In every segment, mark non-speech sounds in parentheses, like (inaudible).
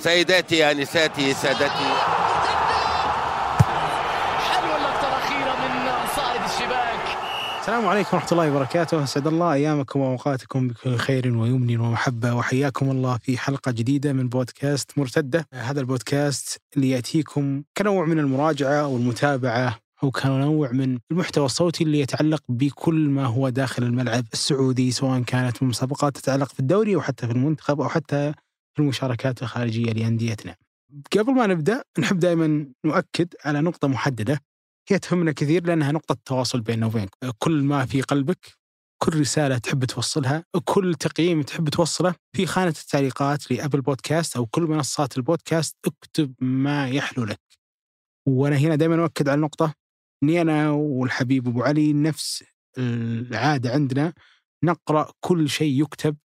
سيداتي انساتي سادتي. حلوة اللقطة الأخيرة من صائد الشباك. السلام عليكم ورحمة الله وبركاته، أسعد الله أيامكم وأوقاتكم بكل خير ويمن ومحبة وحياكم الله في حلقة جديدة من بودكاست مرتدة، هذا البودكاست اللي يأتيكم كنوع من المراجعة والمتابعة أو كنوع من المحتوى الصوتي اللي يتعلق بكل ما هو داخل الملعب السعودي سواء كانت مسابقات تتعلق في الدوري أو حتى في المنتخب أو حتى المشاركات الخارجية لأنديتنا. قبل ما نبدأ نحب دائما نؤكد على نقطة محددة هي تهمنا كثير لأنها نقطة تواصل بيننا وبينك كل ما في قلبك كل رسالة تحب توصلها كل تقييم تحب توصله في خانة التعليقات لأبل بودكاست أو كل منصات البودكاست اكتب ما يحلو لك وأنا هنا دائما أؤكد على النقطة أني أنا والحبيب أبو علي نفس العادة عندنا نقرأ كل شيء يكتب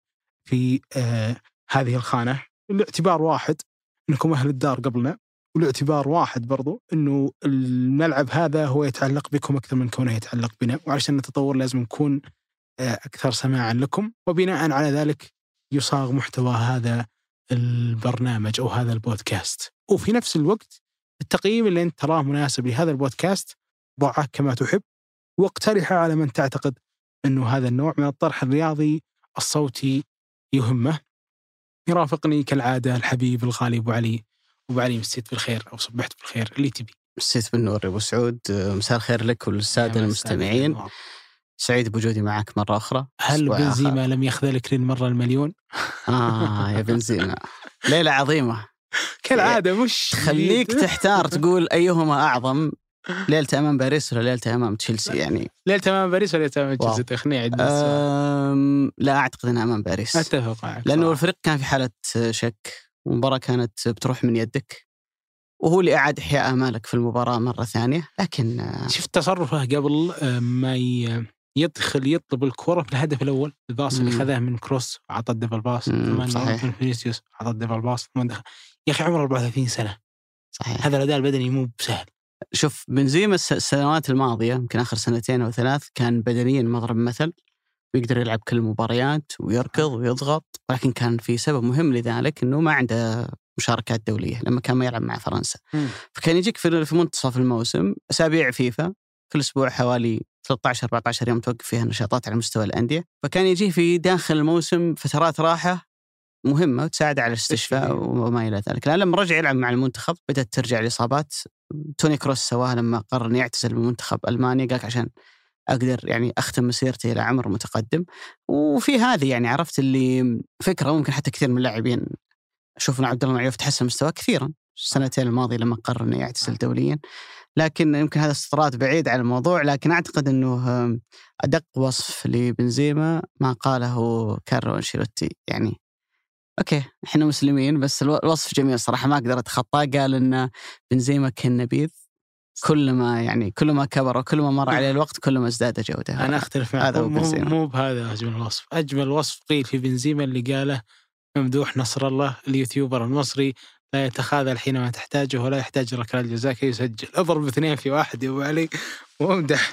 في آه هذه الخانة. الاعتبار واحد أنكم أهل الدار قبلنا والاعتبار واحد برضو أنه الملعب هذا هو يتعلق بكم أكثر من كونه يتعلق بنا وعشان نتطور لازم نكون أكثر سماعا لكم. وبناء على ذلك يصاغ محتوى هذا البرنامج أو هذا البودكاست. وفي نفس الوقت التقييم اللي أنت تراه مناسب لهذا البودكاست ضعه كما تحب واقترحه على من تعتقد أنه هذا النوع من الطرح الرياضي الصوتي يهمه. يرافقني كالعادة الحبيب الغالي أبو علي. أبو علي مسيت بالخير أو صبحت بالخير اللي تبي. مسيت بالنور يا أبو سعود. مساء الخير لك وللساده المستمعين. سعيد بوجودي معك مرة أخرى. هل بنزيما لم يخذلك للمرة المليون؟ (laughs) آه يا بنزيما. ليلة عظيمة. كالعادة مش تخليك تحتار تقول أيهما أعظم. ليلة أمام باريس ولا ليلة أمام تشيلسي؟ يعني ليلة أمام باريس ولا ليلة أمام تشيلسي؟ تخني عد أم لا أعتقد إنها أمام باريس. أتفق معك لأنه الفريق كان في حالة شك. المباراة كانت بتروح من يدك. وهو اللي أعاد إحياء آمالك في المباراة مرة ثانية. لكن شفت تصرفه قبل ما يدخل يطلب الكرة في الهدف الأول. ال pass اللي خذاه من كروس عطى ال double pass ثم من فينيسيوس عطى ال double pass ثم دخل يا أخي عمره 34 سنة. صحيح. هذا الأداء البدني مو بسهل. شوف بنزيما السنوات الماضية يمكن آخر سنتين أو ثلاث كان بدنيا مضرب مثل ويقدر يلعب كل المباريات ويركض ويضغط ولكن كان في سبب مهم لذلك إنه ما عنده مشاركات دولية لما كان ما يلعب مع فرنسا. مم. فكان يجيك في في منتصف الموسم أسابيع فيفا كل أسبوع حوالي 13 14 يوم توقف فيها نشاطات على مستوى الأندية. فكان يجيه في داخل الموسم فترات راحة مهمة وتساعد على الاستشفاء وما إلى ذلك. لأن لما رجع يلعب مع المنتخب بدأت ترجع الإصابات. توني كروس سواها لما قرر إنه يعتزل من منتخب المانيا قال عشان أقدر يعني أختم مسيرتي إلى عمر متقدم. وفي هذه يعني عرفت اللي فكرة ممكن حتى كثير من اللاعبين أشوف ان عبد الله معيوف تحسن مستواه كثيرا. السنتين الماضيه لما قرر إنه يعتزل دوليا. لكن يمكن هذا استطراد بعيد عن الموضوع لكن أعتقد إنه أدق وصف لبنزيما ما قاله كارلو أنشيلوتي. يعني أوكي إحنا مسلمين بس الوصف جميل صراحة ما أقدر اتخطاه قال إن بنزيما كالنبيذ كل ما يعني كل ما كبر وكل ما مر عليه الوقت كل ما ازداد جودة. أنا أختلف معك. هذا مو, مو بهذا أجمل وصف أجمل وصف قيل في بنزيما اللي قاله ممدوح نصر الله اليوتيوبر المصري لا يتخاذل حينما تحتاجه ولا يحتاج ركلات الجزاء كي يسجل. أضرب اثنين في واحد يا أبو علي. وأمدح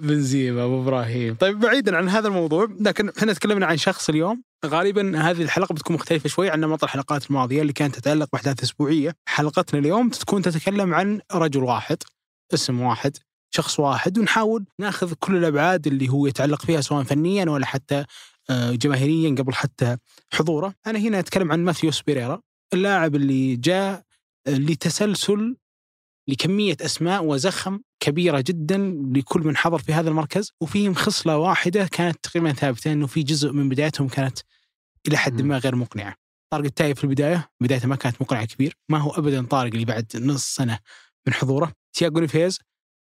بنزيما أبو إبراهيم. طيب بعيدا عن هذا الموضوع لكن إحنا تكلمنا عن شخص اليوم. غالبا هذه الحلقة بتكون مختلفة شوي عن نمط الحلقات الماضية اللي كانت تتعلق بأحداث أسبوعية. حلقتنا اليوم تكون تتكلم عن رجل واحد اسم واحد شخص واحد ونحاول نأخذ كل الأبعاد اللي هو يتعلق فيها سواء فنيا ولا حتى جماهيريا قبل حتى حضوره. أنا هنا أتكلم عن ماثيوس بيريرا اللاعب اللي جاء لتسلسل لكمية أسماء وزخم كبيرة جدا لكل من حضر في هذا المركز وفيهم خصلة واحدة كانت تقريبا ثابتة أنه في جزء من بدايتهم كانت إلى حد ما غير مقنعة. طارق التاي في البداية بدايته ما كانت مقنعة كبير. ما هو أبدا طارق اللي بعد نص سنة من حضوره. تياغو نيفيز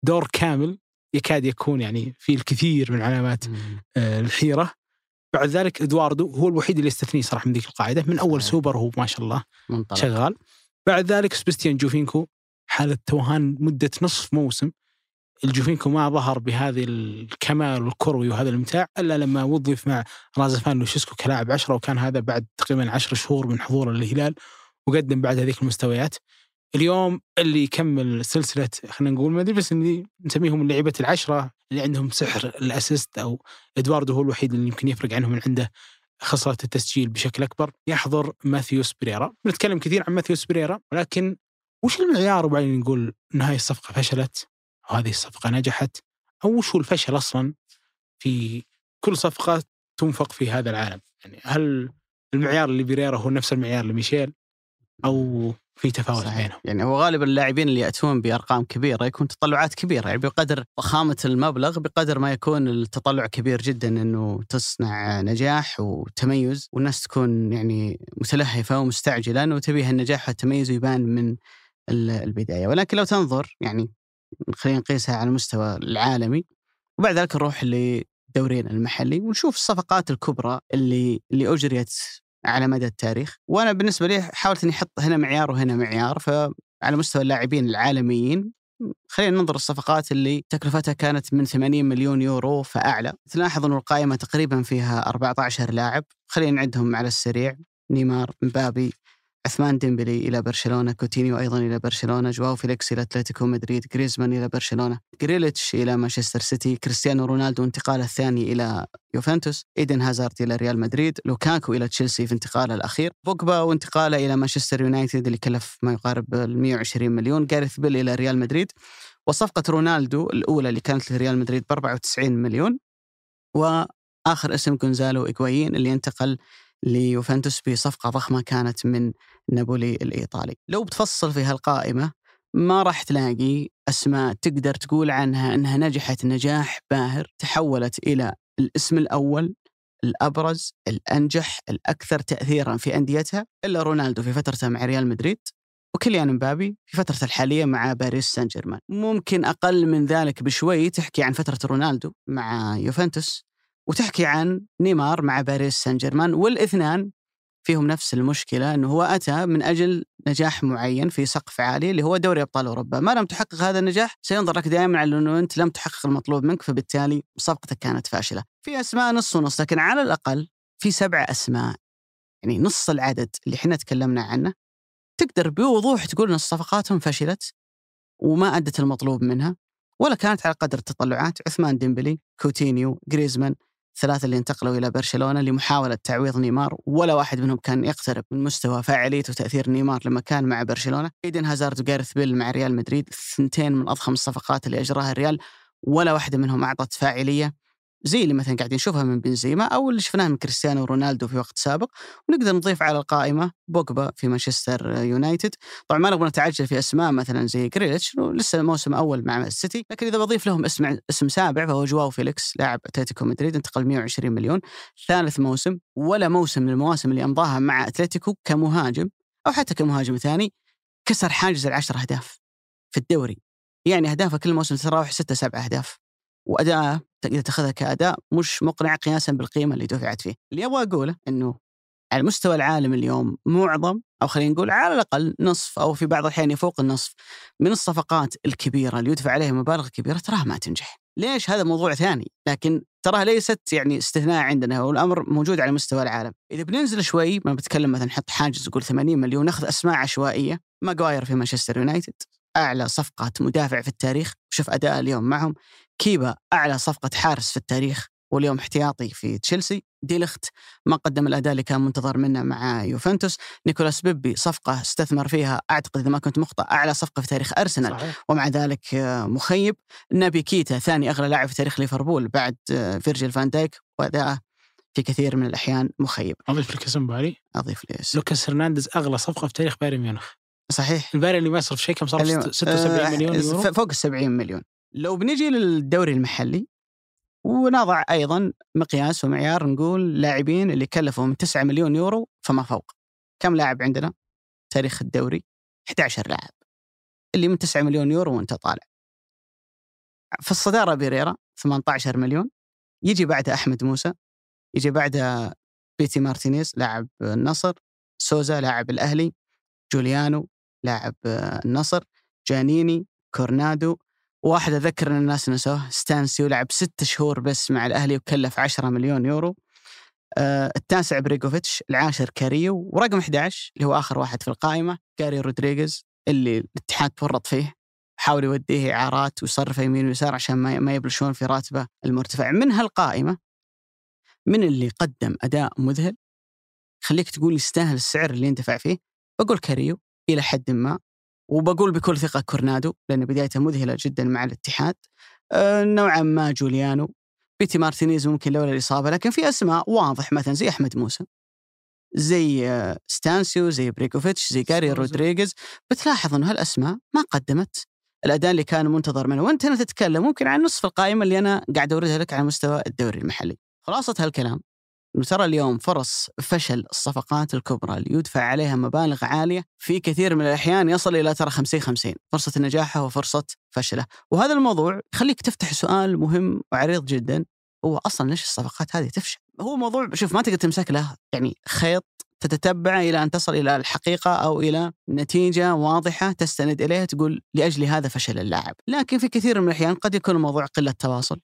دور كامل يكاد يكون يعني في الكثير من علامات آه الحيرة. بعد ذلك إدواردو هو الوحيد اللي يستثنيه صراحة من ذيك القاعدة. من أول سوبر هو ما شاء الله منطلق. شغال. بعد ذلك سبستيان جوفينكو حالة توهان مدة نصف موسم. الجوفينكو ما ظهر بهذا الكمال الكروي وهذا الامتاع إلا لما وظف مع رازفان لوشيسكو كلاعب عشرة وكان هذا بعد تقريبا عشر شهور من حضوره للهلال وقدم بعد هذيك المستويات. اليوم اللي يكمل سلسلة خلينا نقول ما أدري بس اللي نسميهم لعيبه العشرة اللي عندهم سحر الأسيست أو إدواردو هو الوحيد اللي يمكن يفرق عنهم من عنده خسارة التسجيل بشكل أكبر يحضر ماثيوس بريرا. نتكلم كثير عن ماثيوس بريرا ولكن وش المعيار وبعدين نقول أن هذه الصفقة فشلت؟ هذه الصفقة نجحت أو وش هو الفشل أصلا في كل صفقة تنفق في هذا العالم؟ يعني هل المعيار اللي بريرا هو نفس المعيار لميشيل أو في تفاوت صحيح. بينهم؟ يعني هو غالبا اللاعبين اللي يأتون بأرقام كبيرة يكون تطلعات كبيرة. يعني بقدر ضخامة المبلغ بقدر ما يكون التطلع كبير جدا إنه تصنع نجاح وتميز والناس تكون يعني متلهفة ومستعجلة وتبي هالنجاح والتميز يبان من ال- البداية. ولكن لو تنظر يعني خلينا نقيسها على المستوى العالمي وبعد ذلك نروح لدورينا المحلي ونشوف الصفقات الكبرى اللي اللي أجريت على مدى التاريخ. وأنا بالنسبة لي حاولت إني أحط هنا معيار وهنا معيار فعلى مستوى اللاعبين العالميين خلينا ننظر الصفقات اللي تكلفتها كانت من 80 مليون يورو فأعلى. تلاحظ إنه القائمة تقريبا فيها 14 لاعب خلينا نعدهم على السريع. نيمار مبابي عثمان ديمبلي إلى برشلونة كوتينيو أيضا إلى برشلونة جواو فيليكس إلى أتلتيكو مدريد جريزمان إلى برشلونة جريليتش إلى مانشستر سيتي كريستيانو رونالدو انتقاله الثاني إلى يوفنتوس إيدن هازارد إلى ريال مدريد لوكاكو إلى تشيلسي في انتقاله الأخير بوجبا وانتقاله إلى مانشستر يونايتد اللي كلف ما يقارب ال 120 مليون جاريث بيل إلى ريال مدريد وصفقة رونالدو الأولى اللي كانت لريال مدريد ب 94 مليون وآخر اسم جونزالو هيغوايين اللي انتقل ليوفنتوس بصفقة ضخمة كانت من نابولي الإيطالي. لو بتفصل في هالقائمة ما راح تلاقي أسماء تقدر تقول عنها إنها نجحت نجاح باهر تحولت إلى الاسم الأول الأبرز الأنجح الأكثر تاثيرا في أنديتها إلا رونالدو في فترته مع ريال مدريد وكيليان مبابي في فترته الحالية مع باريس سان جيرمان ممكن أقل من ذلك بشوي تحكي عن فترة رونالدو مع يوفنتوس وتحكي عن نيمار مع باريس سان جيرمان والإثنان فيهم نفس المشكلة إنه هو أتى من أجل نجاح معين في سقف عالي اللي هو دوري أبطال أوروبا، ما لم تحقق هذا النجاح سينظر لك دائما على إنه أنت لم تحقق المطلوب منك فبالتالي صفقتك كانت فاشلة. في أسماء نص ونص لكن على الأقل في سبع أسماء يعني نص العدد اللي إحنا تكلمنا عنه تقدر بوضوح تقول إن صفقاتهم فشلت وما أدت المطلوب منها ولا كانت على قدر التطلعات عثمان ديمبلي كوتينيو جريزمان الثلاثة اللي انتقلوا إلى برشلونة لمحاولة تعويض نيمار ولا واحد منهم كان يقترب من مستوى فاعلية وتأثير نيمار لما كان مع برشلونة. إيدن هازارد وجاريث بيل مع ريال مدريد ثنتين من أضخم الصفقات اللي أجراها الريال ولا واحدة منهم أعطت فاعلية. زي اللي مثلا قاعدين نشوفها من بنزيما أو اللي شفناه من كريستيانو رونالدو في وقت سابق ونقدر نضيف على القائمة بوجبا في مانشستر يونايتد. طبعا ما نبغى نتعجل في أسماء مثلا زي إنه لسه موسم أول مع السيتي لكن إذا بضيف لهم اسم اسم سابع فهو جواو فيليكس لاعب أتلتيكو مدريد انتقل 120 مليون. ثالث موسم ولا موسم من المواسم اللي أمضاها مع أتلتيكو كمهاجم أو حتى كمهاجم ثاني كسر حاجز العشر أهداف في الدوري. يعني أهدافه كل موسم تتراوح ستة سبع أهداف وأداءه اذا تاخذها كأداء مش مقنع قياسا بالقيمة اللي دفعت فيه، اللي أبغى أقوله إنه على مستوى العالم اليوم معظم أو خلينا نقول على الأقل نصف أو في بعض الأحيان يفوق النصف من الصفقات الكبيرة اللي يدفع عليها مبالغ كبيرة تراها ما تنجح. ليش؟ هذا موضوع ثاني، لكن تراها ليست يعني استثناء عندنا والامر موجود على مستوى العالم. إذا بننزل شوي ما بتكلم مثلا نحط حاجز نقول 80 مليون ناخذ أسماء عشوائية، ماجواير في مانشستر يونايتد أعلى صفقه مدافع في التاريخ، شوف أداء اليوم معهم، كيبا أعلى صفقة حارس في التاريخ واليوم احتياطي في تشيلسي. ديليخت ما قدم الأداء اللي كان منتظر منه مع يوفنتوس. نيكولاس بيبي صفقة استثمر فيها أعتقد إذا ما كنت مخطئ أعلى صفقة في تاريخ أرسنال. صحيح. ومع ذلك مخيب. نابي كيتا ثاني أغلى لاعب في تاريخ ليفربول بعد فيرجيل فان دايك. وأداءه في كثير من الأحيان مخيب. أضيف لك اسم بافاري. أضيف لي اسم. لوكاس هرنانديز أغلى صفقة في تاريخ بايرن ميونخ. صحيح. الباري اللي ما يصرف شيء كم صرف؟ اليوم- 76 آه، مليون يورو؟ فوق ال 70 مليون. لو بنجي للدوري المحلي ونضع أيضا مقياس ومعيار نقول لاعبين اللي كلفوا من 9 مليون يورو فما فوق. كم لاعب عندنا؟ تاريخ الدوري 11 لاعب. اللي من 9 مليون يورو وانت طالع. في الصدارة بيريرا 18 مليون. يجي بعده أحمد موسى. يجي بعده بيتي مارتينيز لاعب النصر. سوزا لاعب الأهلي. جوليانو لاعب النصر. جانيني كورونادو واحد أذكر إن الناس نسوه ستانسيو لعب ست شهور بس مع الأهلي وكلف 10 مليون يورو. آه التاسع بريجوفيتش العاشر كاريو ورقم 11 اللي هو آخر واحد في القائمة جاري رودريغيز اللي الاتحاد فرط فيه حاول يوديه إعارات ويصرفه يمين ويسار عشان ما ما يبلشون في راتبه المرتفع. من هالقائمة من اللي قدم أداء مذهل خليك تقول يستاهل السعر اللي اندفع فيه بقول كاريو إلى حد ما وبقول بكل ثقة كورونادو لأن بدايته مذهلة جدا مع الاتحاد. أه نوعا ما جوليانو بيتي مارتينيز ممكن لولا الإصابة لكن في أسماء واضح مثلا زي أحمد موسى زي آه، ستانسيو زي بريجوفيتش زي جاري رودريغيز. بتلاحظ إنه هالأسماء ما قدمت الأداء اللي كان منتظر منه. وأنت هنا تتكلم ممكن عن نصف القائمة اللي أنا قاعد أوردها لك على مستوى الدوري المحلي. خلاصة هالكلام. ترى اليوم فرص فشل الصفقات الكبرى اللي يدفع عليها مبالغ عالية في كثير من الأحيان يصل إلى ترى 50 50 فرصة نجاحه وفرصة فشله وهذا الموضوع يخليك تفتح سؤال مهم وعريض جدا هو أصلا ليش الصفقات هذه تفشل؟ هو موضوع شوف ما تقدر تمسك له يعني خيط تتتبعه إلى أن تصل إلى الحقيقة أو إلى نتيجة واضحة تستند إليها تقول لأجل هذا فشل اللاعب، لكن في كثير من الأحيان قد يكون الموضوع قلة تواصل.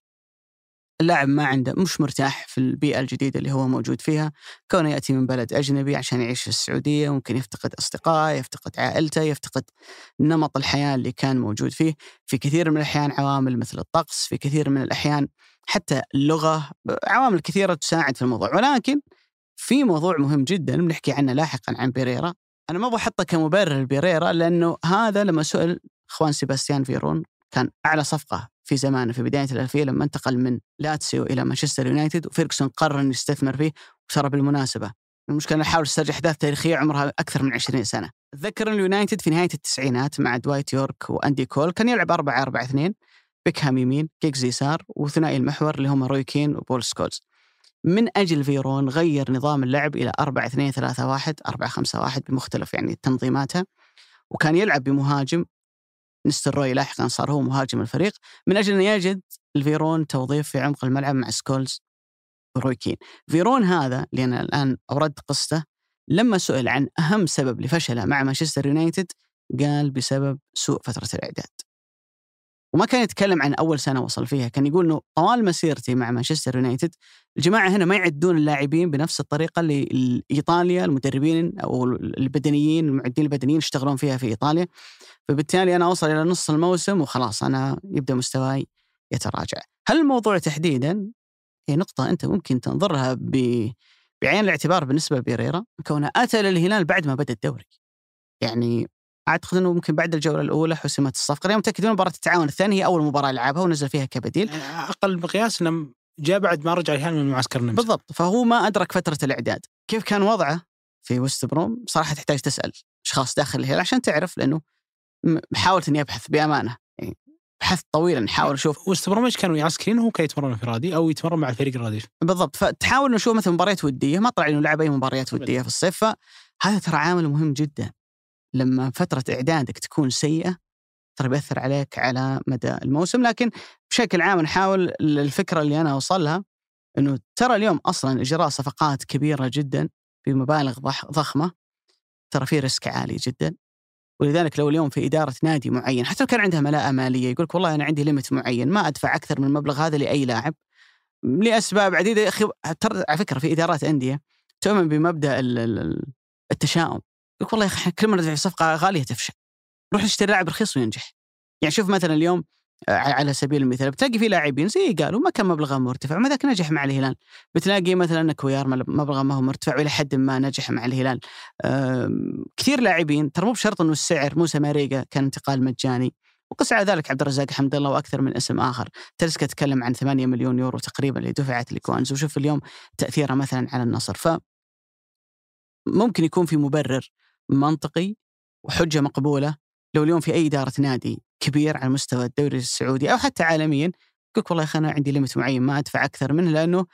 اللاعب ما عنده مش مرتاح في البيئة الجديدة اللي هو موجود فيها، كونه يأتي من بلد أجنبي عشان يعيش في السعودية ممكن يفتقد أصدقائه، يفتقد عائلته، يفتقد نمط الحياة اللي كان موجود فيه، في كثير من الأحيان عوامل مثل الطقس، في كثير من الأحيان حتى اللغة، عوامل كثيرة تساعد في الموضوع، ولكن في موضوع مهم جدا بنحكي عنه لاحقا عن بيريرا. أنا ما أبغى احطه كمبرر بيريرا لأنه هذا لما سئل خوان سيباستيان فيرون كان أعلى صفقة في زمانه في بداية الألفية لما انتقل من لاتسيو إلى مانشستر يونايتد وفيرجسون قرر إنه يستثمر فيه وترى بالمناسبة المشكلة احاول استرجع احداث تاريخية عمرها أكثر من 20 سنة. أتذكر اليونايتد في نهاية التسعينات مع دوايت يورك وأندي كول كان يلعب 4 4 2 بيكهام يمين، جيجز يسار وثنائي المحور اللي هم روي كين وبول سكولز. من أجل فيرون غير نظام اللعب إلى 4 2 3 1 4 5 1 بمختلف يعني تنظيماتها وكان يلعب بمهاجم نيستلروي لاحقا صار هو مهاجم الفريق من أجل أن يجد الفيرون توظيف في عمق الملعب مع سكولز وروي كين. فيرون هذا اللي أنا الآن أوردت قصته لما سئل عن أهم سبب لفشله مع مانشستر يونايتد قال بسبب سوء فترة الإعداد. وما كان يتكلم عن أول سنة وصل فيها كان يقول إنه طوال مسيرتي مع مانشستر يونايتد الجماعة هنا ما يعدون اللاعبين بنفس الطريقة اللي ايطاليا المدربين أو البدنيين المعدين البدنيين يشتغلون فيها في إيطاليا. فبالتالي أنا أوصل إلى نص الموسم وخلاص أنا يبدأ مستواي يتراجع. هل الموضوع تحديدا؟ هي نقطة أنت ممكن تنظر لها بعين الاعتبار بالنسبة لبيريرا كونه أتى للهلال بعد ما بدأ الدوري. يعني أعتقد إنه ممكن بعد الجولة الأولى حسمت الصفقة. اليوم متأكدين مباراة التعاون الثانية هي أول مباراة لعبها ونزل فيها كبديل. يعني أقل مقياس إنه جاء بعد ما رجع الهلال من معسكر النمسا بالضبط. فهو ما أدرك فترة الإعداد. كيف كان وضعه في وست بروم؟ صراحة تحتاج تسأل أشخاص داخل الهلال عشان تعرف لأنه حاولت إني أبحث بأمانة. يعني بحثت طويلا نحاول نشوف وست بروم إيش كانوا يعسكرين؟ هو كان يتمرن انفرادي أو يتمرن مع الفريق الرديف بالضبط. فتحاول نشوف مثلا مباريات ودية. ما طلع إنه لعب اي مباريات ودية في الصيف. فهذا ترى عامل مهم جدا. لما فترة إعدادك تكون سيئة ترى بيأثر عليك على مدى الموسم. لكن بشكل عام نحاول الفكرة اللي أنا أوصلها أنه ترى اليوم أصلا إجراء صفقات كبيرة جدا بمبالغ ضخمة. ترى في ريسك عالي جدا. ولذلك لو اليوم في إدارة نادي معين حتى لو كان عندها ملاءة مالية يقول والله أنا عندي ليمت معين ما أدفع أكثر من المبلغ هذا لأي لاعب. لأسباب عديدة أخي ترى على فكرة في إدارات أندية تؤمن بمبدأ التشاؤم. يقول والله يا أخي كل ما ندفع صفقة غالية تفشل. نروح نشتري لاعب رخيص وينجح. يعني شوف مثلا اليوم آه، على سبيل المثال بتلاقي في لاعبين زي قالوا ما كان مبلغه مرتفع ما ذاك نجح مع الهلال. بتلاقي مثلا كويار مبلغه ما هو مرتفع وإلى حد ما نجح مع الهلال. كثير لاعبين ترى مو بشرط إنه السعر موسى ماريجا كان انتقال مجاني. وقس على ذلك عبد الرزاق حمد الله وأكثر من اسم آخر. تلسكا تكلم عن 8 مليون يورو تقريبا اللي دفعت لكوانز وشوف اليوم تأثيره مثلا على النصر. ف ممكن يكون في مبرر. منطقي وحجة مقبولة. لو اليوم في أي إدارة نادي كبير على مستوى الدوري السعودي أو حتى عالميا يقول والله يا أخي أنا عندي limit معين ما أدفع أكثر منه لأنه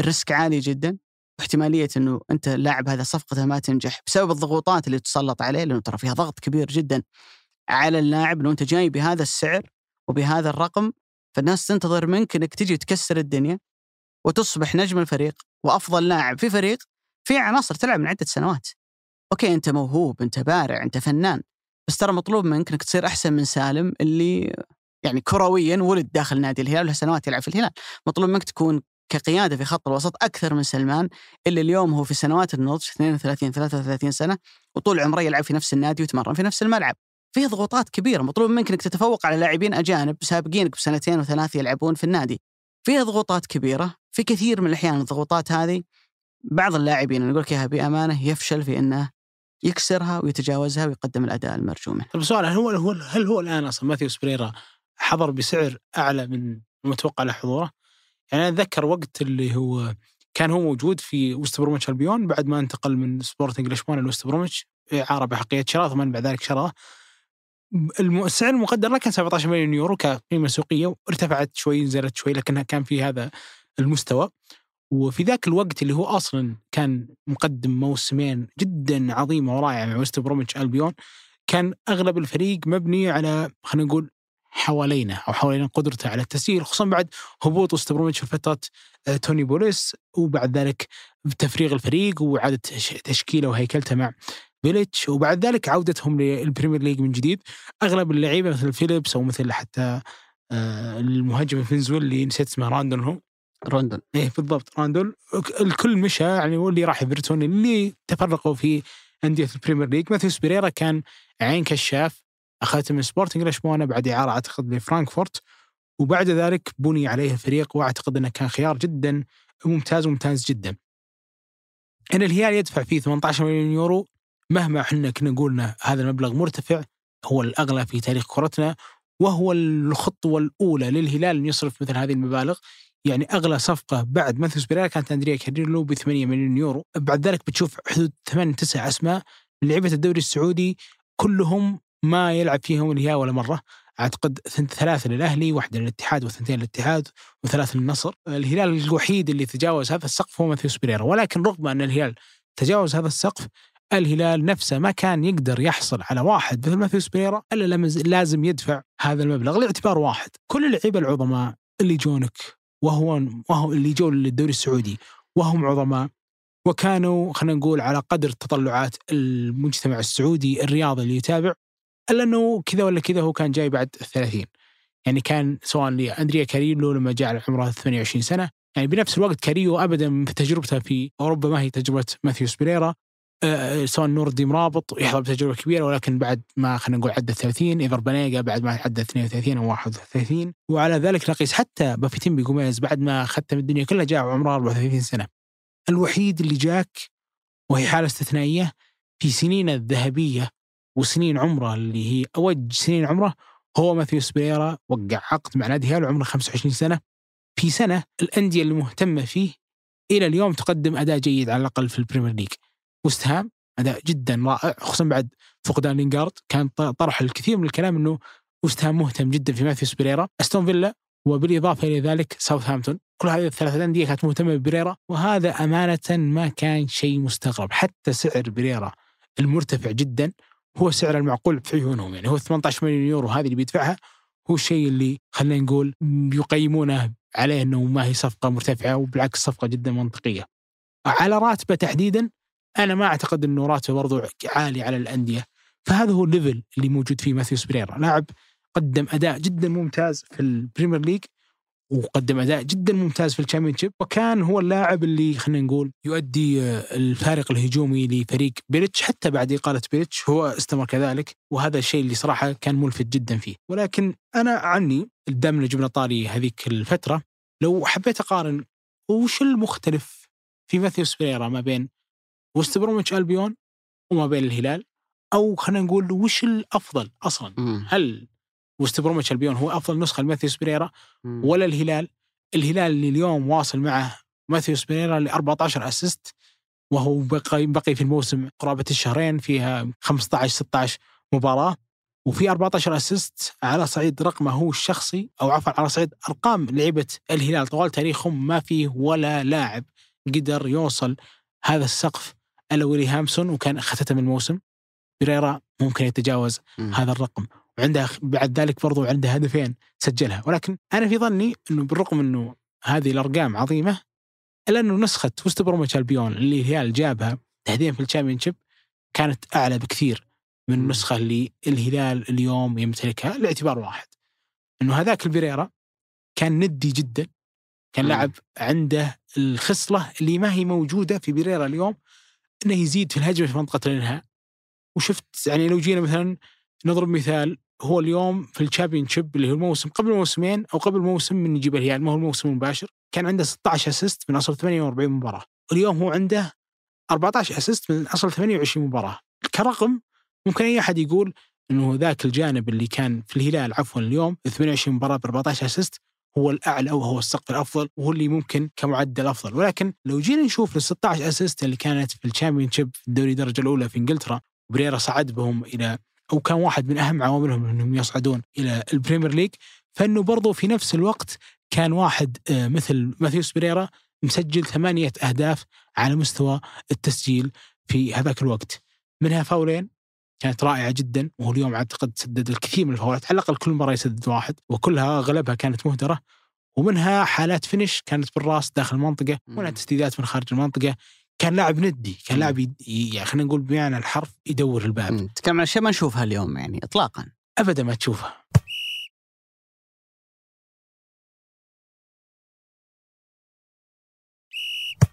ال risk عالي جدا. واحتمالية إنه أنت اللاعب هذا صفقته ما تنجح بسبب الضغوطات اللي تسلط عليه لأنه ترى فيها ضغط كبير جدا على اللاعب. لو أنت جاي بهذا السعر وبهذا الرقم فالناس تنتظر منك إنك تجي تكسر الدنيا وتصبح نجم الفريق وأفضل لاعب في فريق في عناصر تلعب من عدة سنوات. أوكي أنت موهوب أنت بارع أنت فنان بس ترى مطلوب منك إنك تصير أحسن من سالم اللي يعني كرويا ولد داخل نادي الهلال له سنوات يلعب في الهلال. مطلوب منك تكون كقيادة في خط الوسط أكثر من سلمان اللي اليوم هو في سنوات النضج 32 33 سنة وطول عمره يلعب في نفس النادي ويتمرن في نفس الملعب. فيه ضغوطات كبيرة مطلوب منك إنك تتفوق على لاعبين أجانب سابقينك بسنتين وثلاث يلعبون في النادي. فيها ضغوطات كبيرة في كثير من الأحيان الضغوطات هذه بعض اللاعبين أنا أقول لك إياها بأمانة يفشل في إنه يكسرها ويتجاوزها ويقدم الأداء المرجو منه. طيب سؤال هل هو هل هو الآن أصلا ماثيوس بريرا حضر بسعر أعلى من المتوقع له حضوره؟ يعني أنا أتذكر وقت اللي هو كان هو موجود في وست بروميتش ألبيون بعد ما انتقل من سبورتنج لشبونه لوست بروميتش إعارة بحقية شراء ثم بعد ذلك شراه السعر المقدر له كان 17 مليون يورو كقيمة سوقية وارتفعت شوي نزلت شوي لكنها كان في هذا المستوى وفي ذاك الوقت اللي هو أصلا كان مقدم موسمين جدا عظيمه ورائعه مع وست بروميتش ألبيون كان أغلب الفريق مبني على خلينا نقول حوالينا أو حوالين قدرته على التسجيل خصوصا بعد هبوط وست بروميتش في فترة آه، توني بوليس وبعد ذلك تفريغ الفريق وإعادة تش- تشكيله وهيكلته مع بيليتش وبعد ذلك عودتهم للبريمير ليج من جديد. أغلب اللعيبة مثل فيليبس أو مثل حتى آه، المهاجم الفنزويلي اللي نسيت اسمه راندون هو روندون إيه بالضبط راندول الكل مشى يعني واللي راح إيفرتون اللي تفرقوا في أندية البريمير ليج. ماثيوس بيريرا كان عين كشاف أخذته من سبورتنج لشبونة بعد إعارة أعتقد لفرانكفورت. وبعد ذلك بني عليه الفريق وأعتقد إنه كان خيار جدا ممتاز وممتاز جدا. ان الهلال يدفع فيه 18 مليون يورو. مهما إحنا كنا قلنا هذا المبلغ مرتفع هو الأغلى في تاريخ كرتنا وهو الخطوة الأولى للهلال ان يصرف مثل هذه المبالغ. يعني أغلى صفقة بعد ماثيوس بيريرا كانت أندريا كاريلو ب 8 مليون يورو. بعد ذلك بتشوف حدود 8 9 أسماء لعيبة الدوري السعودي كلهم ما يلعب فيهم الهلال ولا مرة. أعتقد ثلاثة للأهلي واحدة للاتحاد وثنتين للاتحاد وثلاثة للنصر. الهلال الوحيد اللي تجاوز هذا السقف هو ماثيوس بيريرا ولكن رغم أن الهلال تجاوز هذا السقف الهلال نفسه ما كان يقدر يحصل على واحد مثل ماثيوس بيريرا إلا لازم يدفع هذا المبلغ لاعتبار واحد. كل اللعيبة العظماء اللي جونك وهو وهو اللي جو للدوري السعودي. وهم عظماء. وكانوا خلينا نقول على قدر تطلعات المجتمع السعودي الرياضي اللي يتابع إلا إنه كذا ولا كذا هو كان جاي بعد الثلاثين. يعني كان سواء لأندريا كاريلو لما جاء عمره 28 سنة. يعني بنفس الوقت كاريلو ابدا في تجربته في أوروبا ما هي تجربة ماثيوس بيريرا. آه، سواء نور الدين مرابط يحظى بتجربة كبيرة ولكن بعد ما خلينا نقول عدى 30 إيفر بانيجا بعد ما عدى 32 أو 31 وعلى ذلك نقيس حتى بافيتيمبي جوميز بعد ما ختم الدنيا كلها جاء وعمره 34 سنة. الوحيد اللي جاك وهي حالة استثنائية في سنين الذهبية وسنين عمره اللي هي اوج سنين عمره هو ماثيوس بيريرا وقع عقد مع نادي هلال وعمره 25 سنة. في سنة الأندية اللي مهتمه فيه إلى اليوم تقدم أداء جيد على الأقل في البريمير ليج. وست هام أداء جدا رائع خصوصا بعد فقدان لينجارد كان طرح الكثير من الكلام إنه وست هام مهتم جدا في ماثيوس بيريرا أستون فيلا وبالإضافة إلى ذلك ساوثهامبتون. كل هذه الثلاثه أندية كانت مهتمة ببريرا وهذا أمانة ما كان شيء مستغرب. حتى سعر بريرا المرتفع جدا هو سعر المعقول في عيونهم. يعني هو 18 مليون يورو هذه اللي بيدفعها هو الشيء اللي خلينا نقول يقيمونه عليه إنه ما هي صفقة مرتفعة وبالعكس صفقة جدا منطقية. على راتبه تحديدا أنا ما أعتقد إنه راتبه برضو عالي على الأندية. فهذا هو ال level اللي موجود فيه ماثيوس بريرا لاعب قدم أداء جدا ممتاز في البريمير ليج وقدم أداء جدا ممتاز في الشامبيونشيب وكان هو اللاعب اللي خلينا نقول يؤدي آه، الفارق الهجومي لفريق بيليتش حتى بعد إقالة بيليتش هو استمر كذلك وهذا الشيء اللي صراحة كان ملفت جدا فيه. ولكن أنا عني دام جبنا طاري هذيك الفترة. لو حبيت أقارن وش المختلف في ماثيوس بريرا ما بين وست بروميتش ألبيون وما بين الهلال أو خلينا نقول وش الأفضل أصلا مم. هل وست بروميتش ألبيون هو أفضل نسخة لماثيوس بريرا. ولا الهلال الهلال اللي اليوم واصل معه ماثيوس بريرا ل 14 assist وهو بقي بقي في الموسم قرابة الشهرين فيها 15 16 مباراة وفي 14 assist على صعيد رقمه هو الشخصي أو عفوا على صعيد أرقام لعيبه الهلال طوال تاريخهم ما فيه ولا لاعب قدر يوصل هذا السقف إلا ويلهامسون وكان ختم الموسم بريرا ممكن يتجاوز مم. هذا الرقم وعنده بعد ذلك برضو عنده هدفين سجلها ولكن أنا في ظني إنه بالرغم إنه هذه الأرقام عظيمة إلا إنه نسخة وست بروميتش ألبيون اللي الهلال جابها تحديدا في الشامبيونشيب كانت أعلى بكثير من. النسخة اللي الهلال اليوم يمتلكها لاعتبار واحد إنه هذاك البريرا كان ندي جدا كان. لاعب عنده الخصلة اللي ما هي موجودة في بريرا اليوم إنه يزيد في الهجمة في منطقة الإنهاء. وشفت يعني لو جينا مثلا نضرب مثال هو اليوم في الشامبيون شيب اللي هو الموسم قبل موسمين أو قبل موسم من يجيب الهلال ما هو الموسم المباشر كان عنده 16 assist من أصل 48 مباراة. واليوم هو عنده 14 assist من أصل 28 مباراة. كرقم ممكن أي أحد يقول إنه ذاك الجانب اللي كان في الهلال عفوا اليوم 28 مباراة ب 14 assist هو الأعلى وهو السقف الأفضل وهو اللي ممكن كمعدل أفضل. ولكن لو جينا نشوف ال 16 assist اللي كانت في ال Championship في الدوري الدرجة الأولى في إنجلترا بريرا صعد بهم إلى أو كان واحد من أهم عواملهم إنهم يصعدون إلى ال Premier League فإنه برضو في نفس الوقت كان واحد آه، مثل ماثيوس بريرا مسجل ثمانية أهداف على مستوى التسجيل في هذاك الوقت. منها فاولين كانت رائعة جدا وهو اليوم أعتقد سدد الكثير من الفاولات على الأقل كل مرة يسدد واحد وكلها أغلبها كانت مهدرة ومنها حالات فينش كانت بالراس داخل المنطقة ومنها تسديدات من خارج المنطقة كان لاعب ندي كان. لاعب يعني خلينا نقول بمعنى الحرف يدور الباب. مم. تتكلم عن أشياء ما نشوفها اليوم يعني اطلاقا. ابدا ما تشوفها.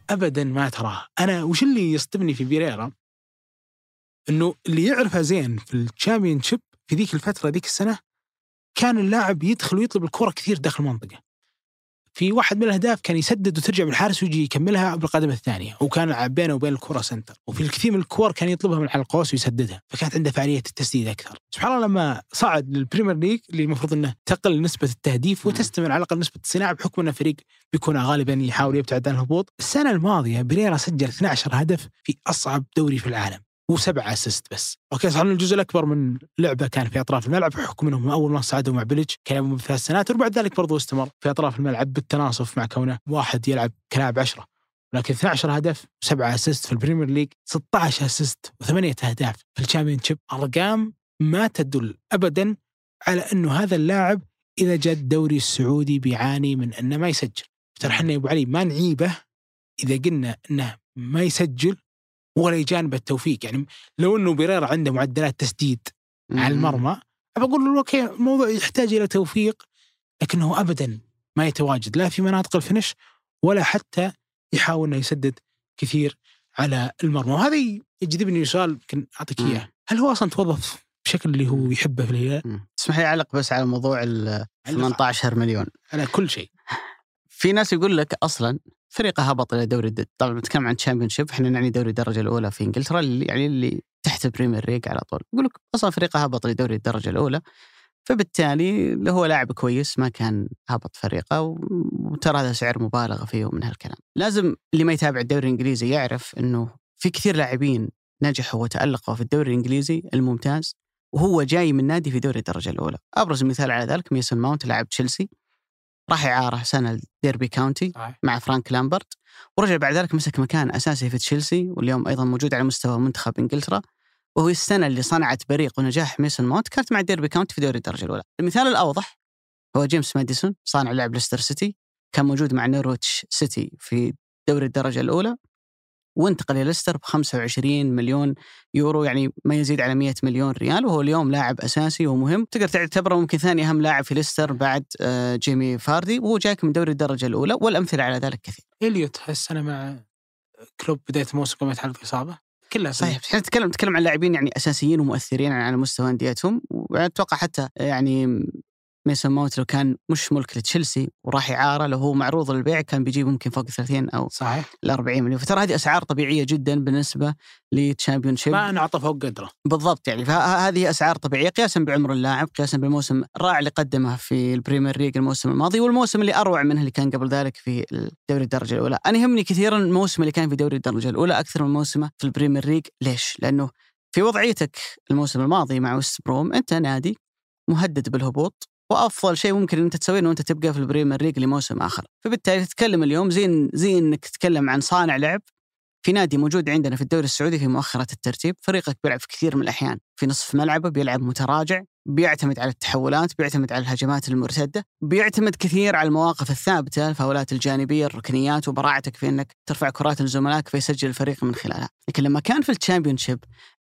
ابدا ما تراها. أنا وش اللي يصدمني في بيريرا؟ إنه اللي يعرفه زين في ال Championship في ذيك الفترة ذيك السنة كان اللاعب يدخل ويطلب الكرة كثير داخل المنطقة. في واحد من الأهداف كان يسدد وترجع من الحارس ويجي يكملها بالقدم الثانية وكان بينه وبين الكرة سنتر. وفي الكثير من الكور كان يطلبها من على القوس ويسددها فكانت عنده فعالية التسديد أكثر. سبحان الله لما صعد لل Premier League اللي المفروض إنه تقل نسبة التهديف. وتستمر على الأقل نسبة الصناعة بحكم انه فريق بيكون غالبا يحاول يبتعد عن الهبوط. السنة الماضية بريرا سجل 12 هدف في أصعب دوري في العالم. وسبعة assist بس. أوكي صار الجزء الأكبر من لعبة كان في أطراف الملعب بحكم إنهم أول ما صعدوا مع بيليتش كان يلعبون بثلاث سنوات وبعد ذلك برضو استمر في أطراف الملعب بالتناصف مع كونه واحد يلعب كلاعب عشرة. لكن 12 هدف سبعة assist في ال Premier League 16 assist وثمانية أهداف في ال Championship أرقام ما تدل ابدا على انه هذا اللاعب إذا جاء الدوري السعودي بيعاني من أنه ما يسجل. ترى إحنا يا أبو علي ما نعيبه إذا قلنا أنه ما يسجل ولا يجانب التوفيق. يعني لو إنه بيريرا عنده معدلات تسديد على المرمى بقول له أوكي الموضوع يحتاج إلى توفيق لكنه ابدا ما يتواجد. لا في مناطق الفنش ولا حتى يحاول إنه يسدد كثير على المرمى. وهذا يجذبني سؤال يمكن أعطيك مم. إياه. هل هو أصلا توظف بشكل اللي هو يحبه في الهلال مم. تسمح لي أعلق بس على موضوع ال 18 مليون. على كل شيء. في ناس يقول لك أصلا فريقه هبط إلى دوري. طبعا نتكلم عن Championship إحنا نعني دوري الدرجة الأولى في إنجلترا اللي يعني اللي تحت ال Premier League على طول. يقول لك أصلا فريقه هبط لدوري الدرجة الأولى فبالتالي هو لاعب كويس ما كان هبط فريقه وترى هذا سعر مبالغه فيه من هالكلام. لازم اللي ما يتابع الدوري الإنجليزي يعرف إنه في كثير لاعبين نجحوا وتألقوا في الدوري الإنجليزي الممتاز وهو جاي من نادي في دوري الدرجة الأولى. أبرز مثال على ذلك ميسون ماونت لاعب تشيلسي. راح اعاره سنة لديربي كاونتي. مع فرانك لامبارد ورجع بعد ذلك مسك مكان أساسي في تشيلسي واليوم أيضا موجود على مستوى منتخب إنجلترا وهو السنة اللي صنعت بريق ونجاح ميسون ماونت كانت مع ديربي كاونتي في دوري الدرجة الأولى. المثال الأوضح هو جيمس ماديسون صانع لعب ليستر سيتي كان موجود مع نورويتش سيتي في دوري الدرجة الأولى وانتقل إلى ليستر ب 25 مليون يورو يعني ما يزيد على 100 مليون ريال وهو اليوم لاعب أساسي ومهم. تقدر تعتبره ممكن ثاني أهم لاعب في ليستر بعد آه، جيمي فاردي وهو جاك من دوري الدرجة الأولى والأمثلة على ذلك كثير. إليوت هالسنه مع كلوب بداية الموسم قام يتعرض اصابه كلها صحيح إحنا نتكلم نتكلم عن لاعبين يعني أساسيين ومؤثرين على مستوى أنديتهم وأتوقع حتى يعني ميسون ماونت لو كان مش ملك لتشيلسي وراح اعاره لو هو معروض للبيع كان بيجيب ممكن فوق 30 أو صحيح. ال 40 مليون. فترى هذه أسعار طبيعية جدا بالنسبة ل Championship ما انعطى فوق قدره. بالضبط يعني فهذه أسعار طبيعية قياسا بعمر اللاعب قياسا بالموسم الرائع اللي قدمه في ال Premier League الموسم الماضي والموسم اللي أروع منه اللي كان قبل ذلك في دوري الدرجة الأولى، أنا يهمني كثيرا الموسم اللي كان في دوري الدرجة الأولى أكثر من موسمه في ال Premier League، ليش؟ لأنه في وضعيتك الموسم الماضي مع وست بروم أنت نادي مهدد بالهبوط وأفضل شيء ممكن أنت تسويه إنه أنت تبقى في ال Premier League لموسم آخر، فبالتالي تتكلم اليوم زي زي إنك تتكلم عن صانع لعب في نادي موجود عندنا في الدوري السعودي في مؤخرة الترتيب. فريقك بيلعب في كثير من الأحيان في نصف ملعبه بيلعب متراجع بيعتمد على التحولات بيعتمد على الهجمات المرتدة بيعتمد كثير على المواقف الثابتة الفاولات الجانبية الركنيات وبراعتك في أنك ترفع كرات لزملائك فيسجل الفريق من خلالها. لكن لما كان في الشامبيون شيب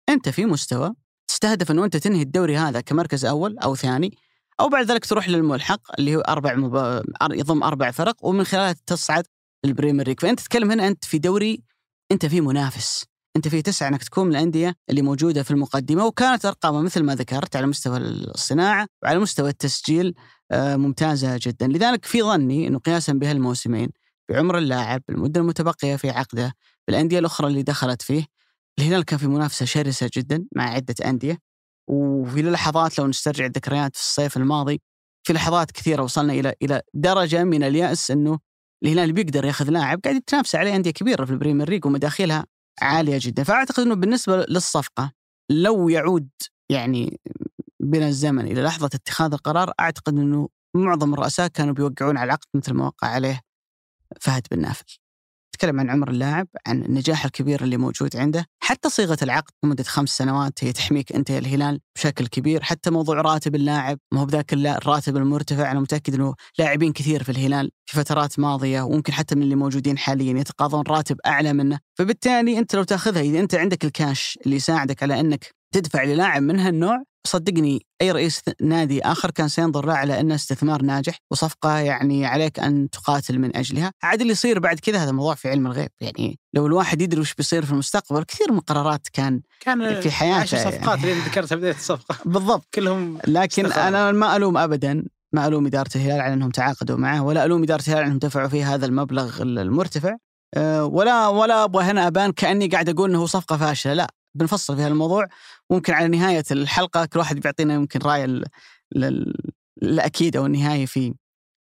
أنت في مستوى تستهدف أنه أنت تنهي الدوري هذا كمركز أول أو ثاني أو بعد ذلك تروح للملحق اللي هو أربع مب... يضم أربع فرق ومن خلالها تصعد لل Premier League. فأنت تتكلم هنا أنت في دوري أنت في منافس. أنت في تسعة إنك تكون من الأندية اللي موجودة في المقدمة وكانت ارقامها مثل ما ذكرت على مستوى الصناعة وعلى مستوى التسجيل آه، ممتازة جدا، لذلك في ظني إنه قياسا بهالموسمين بعمر اللاعب، المده المتبقية في عقده، بالأندية الأخرى اللي دخلت فيه، الهلال كان في منافسة شرسة جدا مع عدة أندية. وفي لحظات لو نسترجع الذكريات في الصيف الماضي في لحظات كثيرة وصلنا إلى إلى درجة من اليأس إنه الهلال بيقدر ياخذ لاعب قاعد يتنافس عليه أندية كبيرة في ال Premier League ومداخلها عالية جدا. فأعتقد إنه بالنسبة للصفقة لو يعود يعني بنا الزمن إلى لحظة اتخاذ القرار أعتقد إنه معظم الرؤساء كانوا بيوقعون على العقد مثل ما وقع عليه فهد بن نافل. تتكلم عن عمر اللاعب عن النجاح الكبير اللي موجود عنده حتى صيغة العقد لمدة خمس سنوات هي تحميك أنت يا الهلال بشكل كبير حتى موضوع راتب اللاعب ما هو بذاك الراتب المرتفع أنا متأكد إنه لاعبين كثير في الهلال في فترات ماضية وممكن حتى من اللي موجودين حاليا يتقاضون راتب أعلى منه. فبالتالي أنت لو تأخذها إذا أنت عندك الكاش اللي يساعدك على أنك تدفع للاعب من هالنوع صدقني أي رئيس نادي آخر كان سينظر له على أنه استثمار ناجح وصفقة يعني عليك أن تقاتل من أجلها، عاد اللي يصير بعد كذا هذا موضوع في علم الغيب، يعني لو الواحد يدري وش بيصير في المستقبل كثير من القرارات كان كان في حياته. عشر صفقات يعني. اللي ذكرتها بدايه الصفقة. بالضبط. كلهم لكن استخدام. أنا ما ألوم ابدا ما ألوم إدارة الهلال على أنهم تعاقدوا معه ولا ألوم إدارة الهلال أنهم دفعوا فيه هذا المبلغ المرتفع. أه، ولا ولا أبغى هنا أبان كأني قاعد أقول إنه هو صفقة فاشلة. لا بنفصل في هذا ممكن على نهاية الحلقة كل واحد بيعطينا يمكن رأي ال- ال- الاكيد أو النهائي في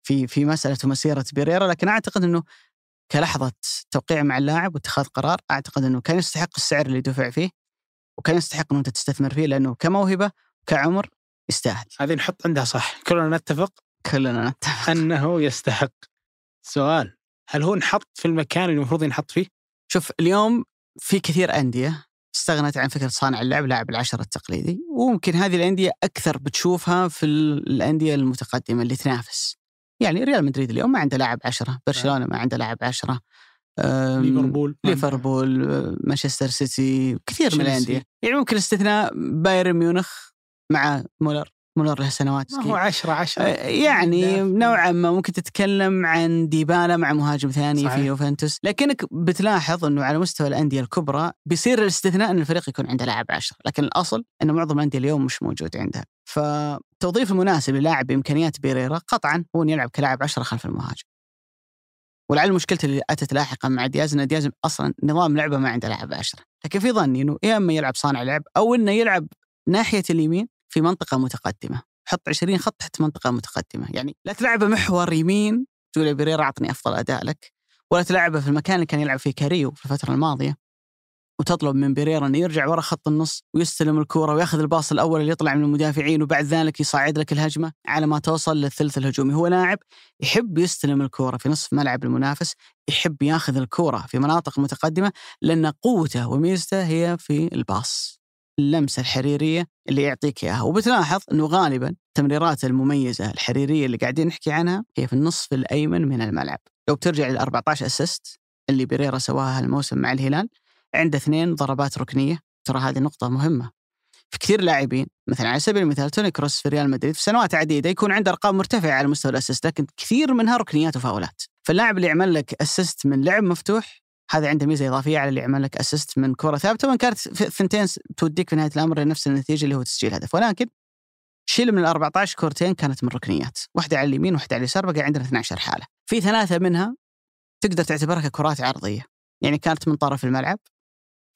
في في مسألة ومسيره بيريرا. لكن أعتقد إنه كلحظة توقيع مع اللاعب واتخاذ قرار أعتقد إنه كان يستحق السعر اللي دفع فيه وكان يستحق إنه أنت تستثمر فيه لأنه كموهبة كعمر يستاهل. هذه نحط عندها صح. كلنا نتفق كلنا نتفق. أنه يستحق. سؤال هل هو انحط في المكان اللي المفروض ينحط فيه؟ شوف اليوم في كثير أندية استغنت عن فكرة صانع اللعب لاعب العشرة التقليدي. وممكن هذه الأندية أكثر بتشوفها في ال- الأندية المتقدمة اللي تنافس. يعني ريال مدريد اليوم ما عنده لاعب عشرة برشلونة ما عنده لاعب عشرة ليفربول ليفربول مانشستر سيتي كثير من. الأندية. يعني ممكن استثناء بايرن ميونخ مع مولر. مولر له سنوات ما هو 10 10 آه، يعني نوعا ما ممكن تتكلم عن ديبالا مع مهاجم ثاني صحيح. في يوفنتوس. لكنك بتلاحظ إنه على مستوى الأندية الكبرى بيصير الاستثناء إن الفريق يكون عنده لاعب عشرة لكن الأصل إن معظم الأندية اليوم مش موجود عندها. فالتوظيف المناسب للاعب بإمكانيات بيريرا قطعا هو ان يلعب كلاعب عشرة خلف المهاجم. ولعل مشكلته اللي أتت لاحقا مع دياز إن دياز أصلا نظام لعبه ما عنده لاعب عشرة. لكن في ظني إنه يا إما يلعب صانع لعب أو إنه يلعب ناحية اليمين في منطقة متقدمة. حط 20 خط تحت منطقة متقدمة. يعني لا تلعبه محور يمين تقول يا بيريرا أعطني أفضل أداء لك ولا تلعبه في المكان اللي كان يلعب فيه كاريو في الفترة الماضية وتطلب من بيريرا إنه يرجع ورا خط النص ويستلم الكورة وياخذ الباص الأول اللي يطلع من المدافعين وبعد ذلك يصعد لك الهجمة على ما توصل للثلث الهجومي. هو لاعب يحب يستلم الكورة في نصف ملعب المنافس يحب ياخذ الكورة في مناطق متقدمة لأن قوته وميزته هي في ال pass. اللمسة الحريرية اللي يعطيك إياها. وبتلاحظ إنه غالبا التمريرات المميزة الحريرية اللي قاعدين نحكي عنها هي في النصف الأيمن من الملعب. لو بترجع لل 14 assist اللي بيريرا سواها هالموسم مع الهلال عنده اثنين ضربات ركنية. ترى هذه نقطة مهمة. في كثير لاعبين مثلا على سبيل المثال توني كروس في ريال مدريد في سنوات عديدة يكون عنده أرقام مرتفعة على مستوى ال assist لكن كثير منها ركنيات وفاولات. فاللاعب اللي يعمل لك assist من لعب مفتوح هذا عنده ميزة إضافية على اللي يعمل لك assist من كرة ثابتة وإن كانت ثنتين توديك في نهاية الأمر لنفس النتيجة اللي هو تسجيل هدف. ولكن شيل من ال 14 كورتين كانت من ركنيات. واحدة على اليمين واحدة على اليسار بقى عندنا 12 حالة. في ثلاثة منها تقدر تعتبرها ككرات عرضية. يعني كانت من طرف الملعب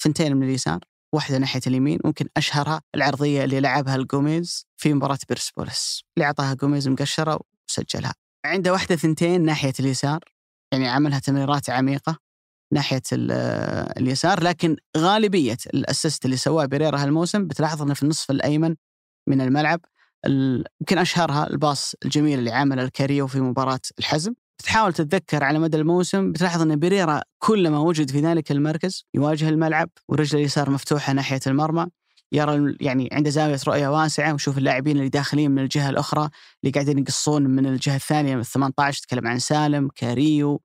ثنتين من اليسار واحدة ناحية اليمين ممكن أشهرها العرضية اللي لعبها الجوميز في مباراة بيرسبولس اللي أعطاها جوميز مقشرة وسجلها. عنده واحدة ثنتين ناحية اليسار يعني عملها تمريرات عميقة. ناحية ال- اليسار لكن غالبية الأسيست اللي سواه بيريرا هالموسم بتلاحظ أنه في النصف الأيمن من الملعب ال- يمكن أشهرها الباص الجميل اللي عمله الكاريو في مباراة الحزم. تحاول تتذكر على مدى الموسم بتلاحظ إن بيريرا كلما وجد في ذلك المركز يواجه الملعب ورجله اليسار مفتوحة ناحية المرمى يرى يعني عنده زاوية رؤية واسعة ويشوف اللاعبين اللي داخلين من الجهة الأخرى اللي قاعدين يقصون من الجهة الثانية من ال 18 تكلم عن سالم كاريو.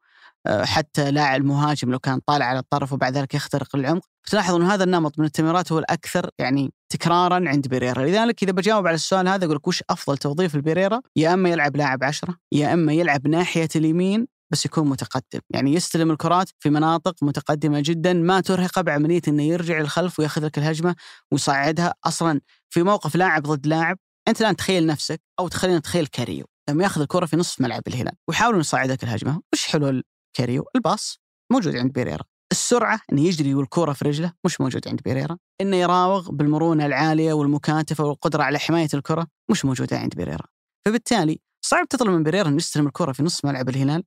حتى لاعب مهاجم لو كان طالع على الطرف وبعد ذلك يخترق العمق. تلاحظ انه هذا النمط من التمريرات هو الأكثر يعني تكرارا عند بيريرا. لذلك إذا بجاوب على السؤال هذا أقول لك وش أفضل توظيف لبيريرا؟ يا إما يلعب لاعب عشرة يا إما يلعب ناحية اليمين بس يكون متقدم. يعني يستلم الكرات في مناطق متقدمة جدا ما ترهقه بعملية أنه يرجع للخلف ويأخذ لك الهجمة ويصعدها. أصلا في موقف لاعب ضد لاعب أنت الآن تخيل نفسك أو تخلينا نتخيل كاريو. لما يأخذ الكرة في نصف ملعب الهلال ويحاول يصعدك الهجمة وش حلول كاريو ال pass موجود عند بيريرا السرعة انه يجري والكرة في رجله مش موجود عند بيريرا، انه يراوغ بالمرونة العالية والمكاتفة والقدرة على حماية الكرة مش موجودة عند بيريرا. فبالتالي صعب تطلب من بيريرا انه يستلم الكرة في نص ملعب الهلال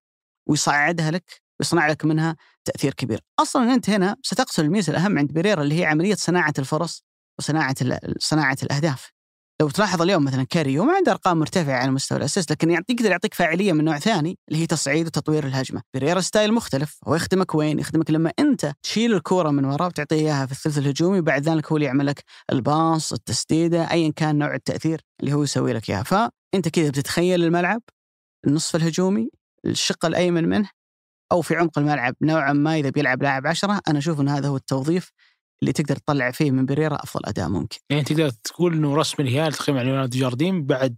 ويصعدها لك ويصنع لك منها تأثير كبير. أصلا أنت هنا ستقتل الميزة الأهم عند بيريرا اللي هي عملية صناعة الفرص وصناعة صناعة الأهداف. لو تلاحظ اليوم مثلا كاريو ما عنده أرقام مرتفعة على مستوى ال assist لكن يعطيك يقدر يعطيك فاعلية من نوع ثاني اللي هي تصعيد وتطوير الهجمة، بيريرا style مختلف هو يخدمك وين؟ يخدمك لما أنت تشيل الكورة من وراه وتعطيه إياها في الثلث الهجومي بعد ذلك هو اللي يعمل لك ال pass، التسديدة، ايا كان نوع التأثير اللي هو يسوي لك إياها، فأنت كذا بتتخيل الملعب النصف الهجومي الشق الأيمن منه أو في عمق الملعب نوعا ما إذا بيلعب لاعب عشرة أنا أشوف إن هذا هو التوظيف اللي تقدر تطلع فيه من بريرا أفضل أداء ممكن. يعني تقدر تقول إنه رسم الهلال تقييم على ليوناردو جاردين بعد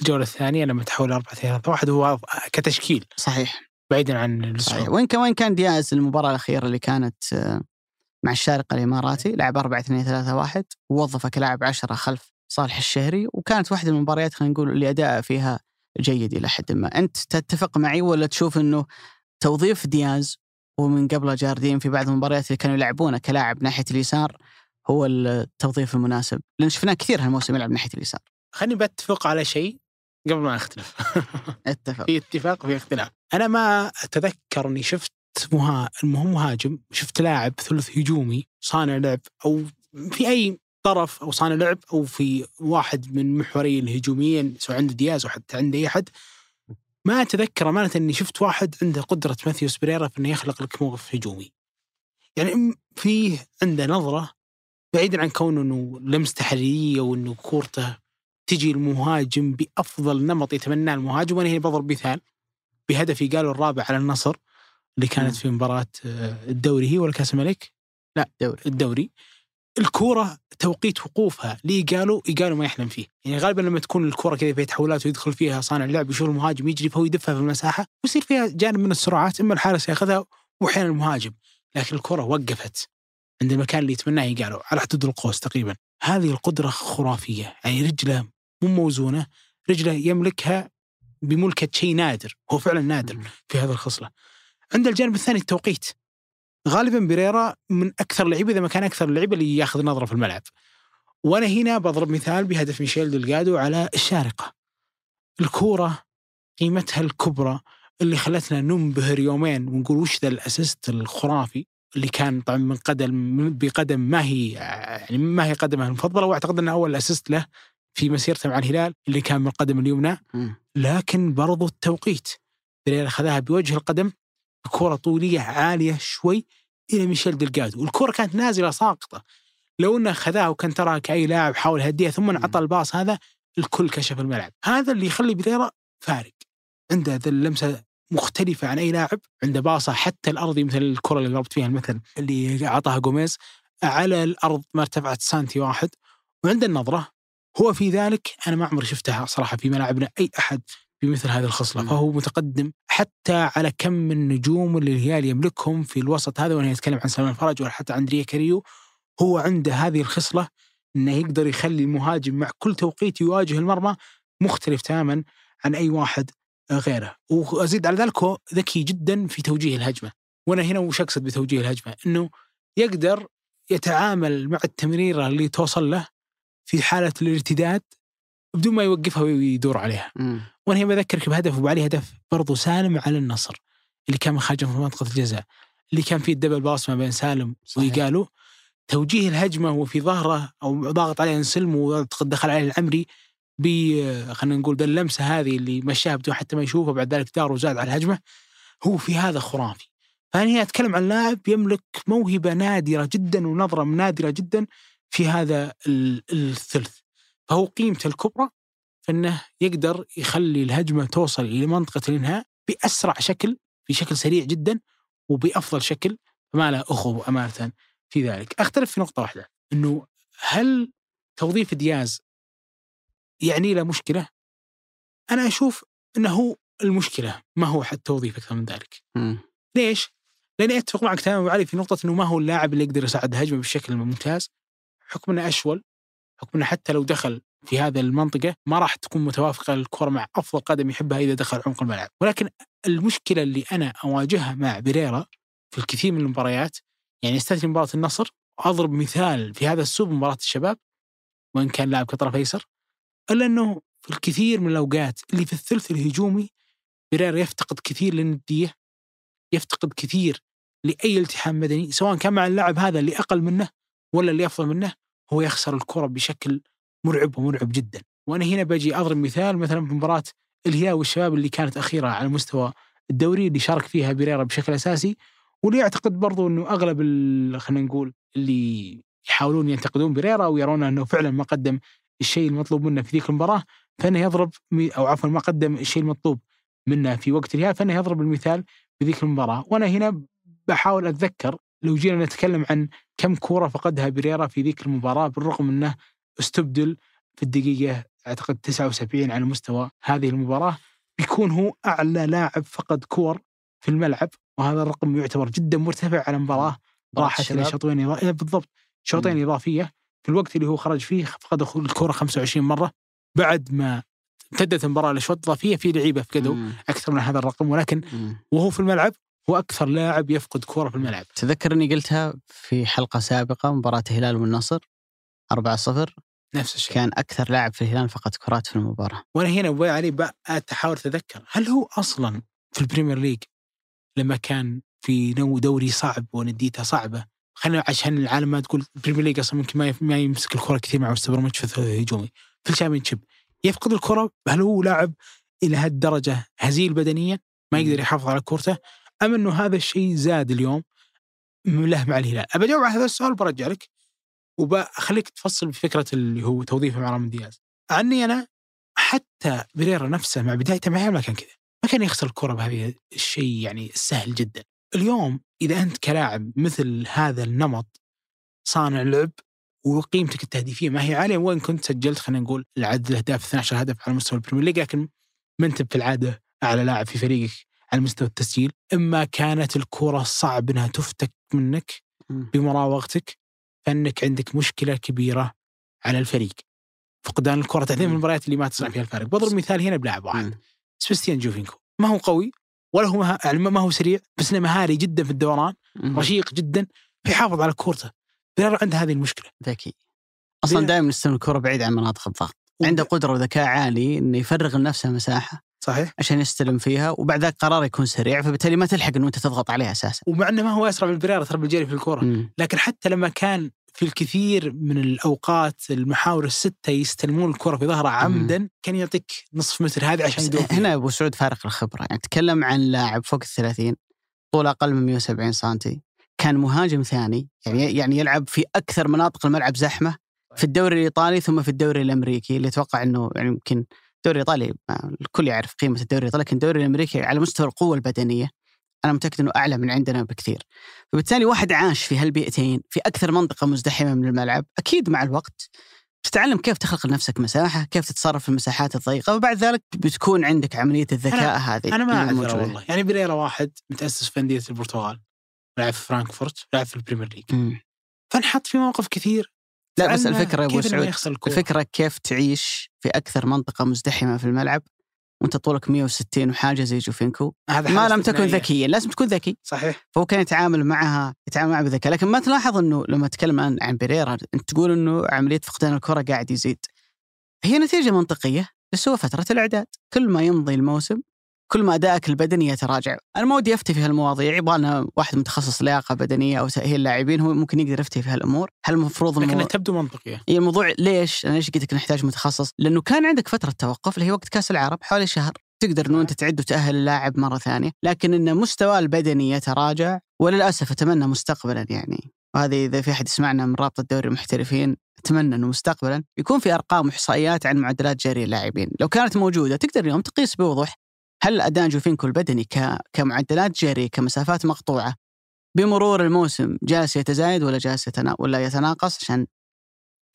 الجولة الثانية لما تحول 4 3 1 هو كتشكيل. صحيح. بعيدا عن صحيح. وين كان وين كان دياز المباراة الأخيرة اللي كانت آه، مع الشارقة الإماراتي لعب 4 2 3 1 ووظفه كلاعب 10 خلف صالح الشهري وكانت واحدة من المباريات خلينا نقول اللي أداء فيها جيد إلى حد ما، أنت تتفق معي ولا تشوف إنه توظيف دياز ومن قبله جاردين في بعض المباريات اللي كانوا يلعبونه كلاعب ناحية اليسار هو التوظيف المناسب. لأن شفناه كثير هالموسم يلعب ناحية اليسار. خليني بتفق على شيء قبل ما اختلف (laughs) اتفق. في اتفاق وفي اختلاف. أنا ما أتذكر إني شفت مها المهم مهاجم شفت لاعب ثلث هجومي صانع لعب أو في أي طرف أو صانع لعب أو في واحد من محوري الهجوميين سواء عنده دياز أو حتى عنده أي أحد ما أتذكر أمانة إني شفت واحد عنده قدرة ماثيوس بريرا في إنه يخلق لك موقف هجومي. يعني فيه عنده نظرة بعيدا عن كونه إنه لمسته تحريريه وإنه كورته تجي المهاجم بأفضل نمط يتمناه المهاجم وأنا هنا بضرب مثال بهدفي قالوا الرابع على النصر اللي كانت في مباراة آه، الدوري هي ولا كأس الملك؟ لا الدوري الدوري الكورة توقيت وقوفها. لي قالوا؟ يقالوا ما يحلم فيه. يعني غالبا لما تكون الكورة كذا في تحولات ويدخل فيها صانع اللعب يشوف المهاجم يجري فهو يدفها في المساحة ويصير فيها جانب من السرعات إما الحارس ياخذها واحيانا المهاجم. لكن الكره وقفت عند المكان اللي يتمناه يقالوا على حدود القوس تقريبا. هذه القدرة خرافية. يعني رجله مو موزونة رجله يملكها بملكة شيء نادر. هو فعلا نادر في هذه الخصلة. عند الجانب الثاني التوقيت. غالبا بيريرا من أكثر اللعيبه إذا ما كان أكثر اللعيبه اللي ياخذ نظرة في الملعب. وأنا هنا بضرب مثال بهدف ميشيل دلجادو على الشارقة. الكورة قيمتها الكبرى اللي خلتنا ننبهر يومين ونقول وش ذا ال assist الخرافي اللي كان طبعا من قدم بقدم ما هي يعني ما هي قدمه المفضلة وأعتقد إنه أول assist له في مسيرته مع الهلال اللي كان من القدم اليمنى لكن برضو التوقيت بريرا اخذها بوجه القدم كرة طولية عالية شوي إلى ميشيل دلجادو والكرة كانت نازلة ساقطة. لو إنه خذاها وكان ترى كأي لاعب حاول يهديها ثم انعطى ال pass هذا الكل كشف الملعب. هذا اللي يخلي بريرا فارق. عنده ذا اللمسة مختلفة عن أي لاعب عنده باصة حتى الأرضي مثل الكرة اللي ضربت فيها المثل اللي أعطاها جوميز على الأرض ما ارتفعت سانتي واحد وعنده النظرة. هو في ذلك أنا ما عمري شفتها صراحة في ملاعبنا أي أحد. بمثل هذه الخصلة فهو متقدم حتى على كم من النجوم اللي الهلال يملكهم في الوسط هذا وأنا أتكلم عن سلمان فرج ولا حتى عن كاريو هو عنده هذه الخصلة إنه يقدر يخلي المهاجم مع كل توقيت يواجه المرمى مختلف تماما عن أي واحد غيره. وأزيد على ذلك هو ذكي جدا في توجيه الهجمة. وأنا هنا وش أقصد بتوجيه الهجمة؟ إنه يقدر يتعامل مع التمريرة اللي توصل له في حالة الارتداد بدون ما يوقفها ويدور عليها. وأنا هنا بذكرك بهدف وعليه هدف برضو سالم على النصر اللي كان خارج من منطقة الجزاء اللي كان فيه الدبل باص ما بين سالم ويقالوا توجيه الهجمة وفي ظهره أو ضاغط عليه أنسلم ودخل عليه العمري ب خلينا نقول باللمسة هذه اللي مشاها بدون حتى ما يشوفها بعد ذلك دار وزاد على الهجمة هو في هذا خرافي. فأنا هنا أتكلم عن لاعب يملك موهبة نادرة جدا ونظرة نادرة جدا في هذا الثلث فهو قيمته الكبرى فإنه يقدر يخلي الهجمة توصل إلى منطقة الإنهاء بأسرع شكل في شكل سريع جدا وبأفضل شكل ما له أخو امانه في ذلك. أختلف في نقطة واحدة إنه هل توظيف دياز يعني له مشكلة؟ أنا أشوف إنه المشكلة ما هو حتى توظيف أكثر من ذلك مم. ليش؟ لأني أتفق معك تماما علي في نقطة إنه ما هو اللاعب اللي يقدر يصعد هجمة بالشكل الممتاز حكم انه أشول حكم انه حتى لو دخل في هذا المنطقة ما راح تكون متوافقة الكره مع أفضل قدم يحبها إذا دخل عمق الملعب، ولكن المشكلة اللي أنا أواجهها مع بريرا في الكثير من المباريات يعني استثني مباراة النصر اضرب مثال في هذا السوب مباراه الشباب وإن كان لاعب كطرف ايسر إلا أنه في الكثير من الأوقات اللي في الثلث الهجومي بريرا يفتقد كثير للندية يفتقد كثير لأي التحام مدني سواء كان مع اللاعب هذا اللي أقل منه ولا اللي أفضل منه هو يخسر الكره بشكل مرعب ومرعب جدا. وأنا هنا بجي أضرب مثال مثلا في مباراة الهلال والشباب اللي كانت أخيرة على مستوى الدوري اللي شارك فيها بريرا بشكل أساسي. واللي يعتقد برضو إنه أغلب خلينا نقول اللي يحاولون ينتقدون بريرا ويرون إنه فعلا ما قدم الشيء المطلوب منه في ذيك المباراة فإنه يضرب أو عفوا ما قدم الشيء المطلوب منه في وقت الهلال فإنه يضرب المثال في ذيك المباراة. وأنا هنا بحاول أتذكر لو جينا نتكلم عن كم كوره فقدها بريرا في ذيك المباراة بالرغم إنه استبدل في الدقيقة أعتقد 79 على مستوى هذه المباراة بيكون هو أعلى لاعب فقد كور في الملعب وهذا الرقم يعتبر جدا مرتفع على مباراة راحت إلى الشباب. شوطين إضا- إيه بالضبط شوطين إضافية في الوقت اللي هو خرج فيه فقد الكره 25 مرة بعد ما امتدت المباراة لاشواط إضافية في لعيبة فقدوا مم. أكثر من هذا الرقم ولكن مم. وهو في الملعب هو أكثر لاعب يفقد كره في الملعب تذكر أني قلتها في حلقة سابقة مباراة الهلال والنصر 4-0 نفس الشيء. كان أكثر لاعب في الهلال فقد كرات في المباراة. وأنا هنا ابو علي احاول أتذكر هل هو أصلا في البريمير ليج لما كان في نو دوري صعب ونديته صعبة خلينا عشان العالم ما تقول البريمير ليج أصلا ممكن ما يمسك الكرة كثير مع وست بروميتش البيون في الشامبيون شيب يفقد الكرة هل هو لاعب إلى هالدرجة هزيل بدنيا؟ ما يقدر يحافظ على كورته؟ أم إنه هذا الشيء زاد اليوم؟ له مع الهلال. ابى أجاوب على هذا السؤال برجع لك. وبخليك تفصل بفكره اللي هو توظيفه مع رامون دياز. عني أنا حتى بريرا نفسه مع بدايته مع الهلال ما كان كذا. ما كان يخسر الكرة بهذه الشيء يعني السهل جدا. اليوم إذا أنت كلاعب مثل هذا النمط صانع لعب وقيمتك التهديفية ما هي عالية وين كنت سجلت خلينا نقول العدد الأهداف 12 هدف على مستوى البريمير ليج لكن ما أنت في العاده أعلى لاعب في فريقك على مستوى التسجيل. إما كانت الكرة صعب إنها تفتك منك. بمراوغتك فانك عندك مشكلة كبيرة على الفريق. فقدان الكرة تحديدا في المباريات اللي ما تصنع فيها الفارق بضرب مثال هنا بلاعب واحد. مم. سباستيان جوفينكو. ما هو قوي ولا هو مه... يعني ما هو سريع بس إنه مهاري جدا في الدوران. رشيق جدا بيحافظ على كورته. بيرى عنده هذه المشكلة. ذكي أصلا دائما يستلم الكرة بعيد عن مناطق الضغط. عنده قدرة وذكاء عالي إنه يفرغ لنفسه مساحة. صحيح. عشان يستلم فيها وبعد ذاك قرار يكون سريع فبالتالي ما تلحق إنه أنت تضغط عليه أساسا. ومع إنه ما هو اسرع من بريرا ترى بالجري في الكورة. لكن حتى لما كان في الكثير من الأوقات المحاور الستة يستلمون الكره في ظهره عمدا كان يعطيك نصف متر هذه عشان يدور. هنا أبو سعود فارق الخبرة. يعني تكلم عن لاعب فوق ال 30 طول أقل من 170 سم كان مهاجم ثاني يعني يعني يلعب في أكثر مناطق الملعب زحمة في الدوري الإيطالي ثم في الدوري الأمريكي اللي أتوقع إنه يعني يمكن الدوري الإيطالي الكل يعرف قيمة الدوري الإيطالي لكن الدوري الأمريكي على مستوى القوة البدنية أنا متأكد إنه أعلى من عندنا بكثير فبالتالي واحد عاش في هالبيئتين في أكثر منطقة مزدحمة من الملعب أكيد مع الوقت تتعلم كيف تخلق لنفسك مساحة كيف تتصرف في المساحات الضيقة وبعد ذلك بتكون عندك عملية الذكاء هذه أنا ما اعذره. والله يعني بريرا واحد متأسس في أندية البرتغال لعب في فرانكفورت لعب في البريمير ليج. فانحط في مواقف كثير لا بس الفكرة يا ابو سعود. الفكرة كيف تعيش في أكثر منطقة مزدحمة في الملعب وأنت طولك 160 وحاجة زي جوفينكو. هذا ما لم تكن. ذكيا لازم تكون ذكي. صحيح. فهو كان يتعامل معها يتعامل معها بذكاء. لكن ما تلاحظ إنه لما تتكلم عن عن بيريرا أنت تقول إنه عملية فقدان الكرة قاعد يزيد. هي نتيجة منطقية بس هو فترة الإعداد. كل ما يمضي الموسم كل ما أدائك البدني يتراجع. أنا ما ودي أفتي في هالمواضيع يبغى لنا واحد متخصص لياقة بدنية أو تأهيل لاعبين هو ممكن يقدر يفتي في هالأمور. هل المفروض لكنها المو... تبدو منطقية. هي الموضوع ليش؟ أنا ليش قلت لك نحتاج متخصص؟ لأنه كان عندك فترة توقف اللي هي وقت كأس العرب حوالي شهر، تقدر إنه أنت تعد وتأهل اللاعب مرة ثانية، لكن إن مستواه البدني يتراجع وللأسف أتمنى مستقبلا يعني. وهذه إذا في أحد يسمعنا من رابطة دوري المحترفين أتمنى إنه مستقبلا يكون في أرقام وإحصائيات عن معدلات جري اللاعبين، لو كانت موجودة تقدر اليوم تقيس بوضوح هل أداء جوفينكو البدني. كمعدلات جري كمسافات مقطوعة بمرور الموسم جالس يتزايد ولا جالس. ولا يتناقص عشان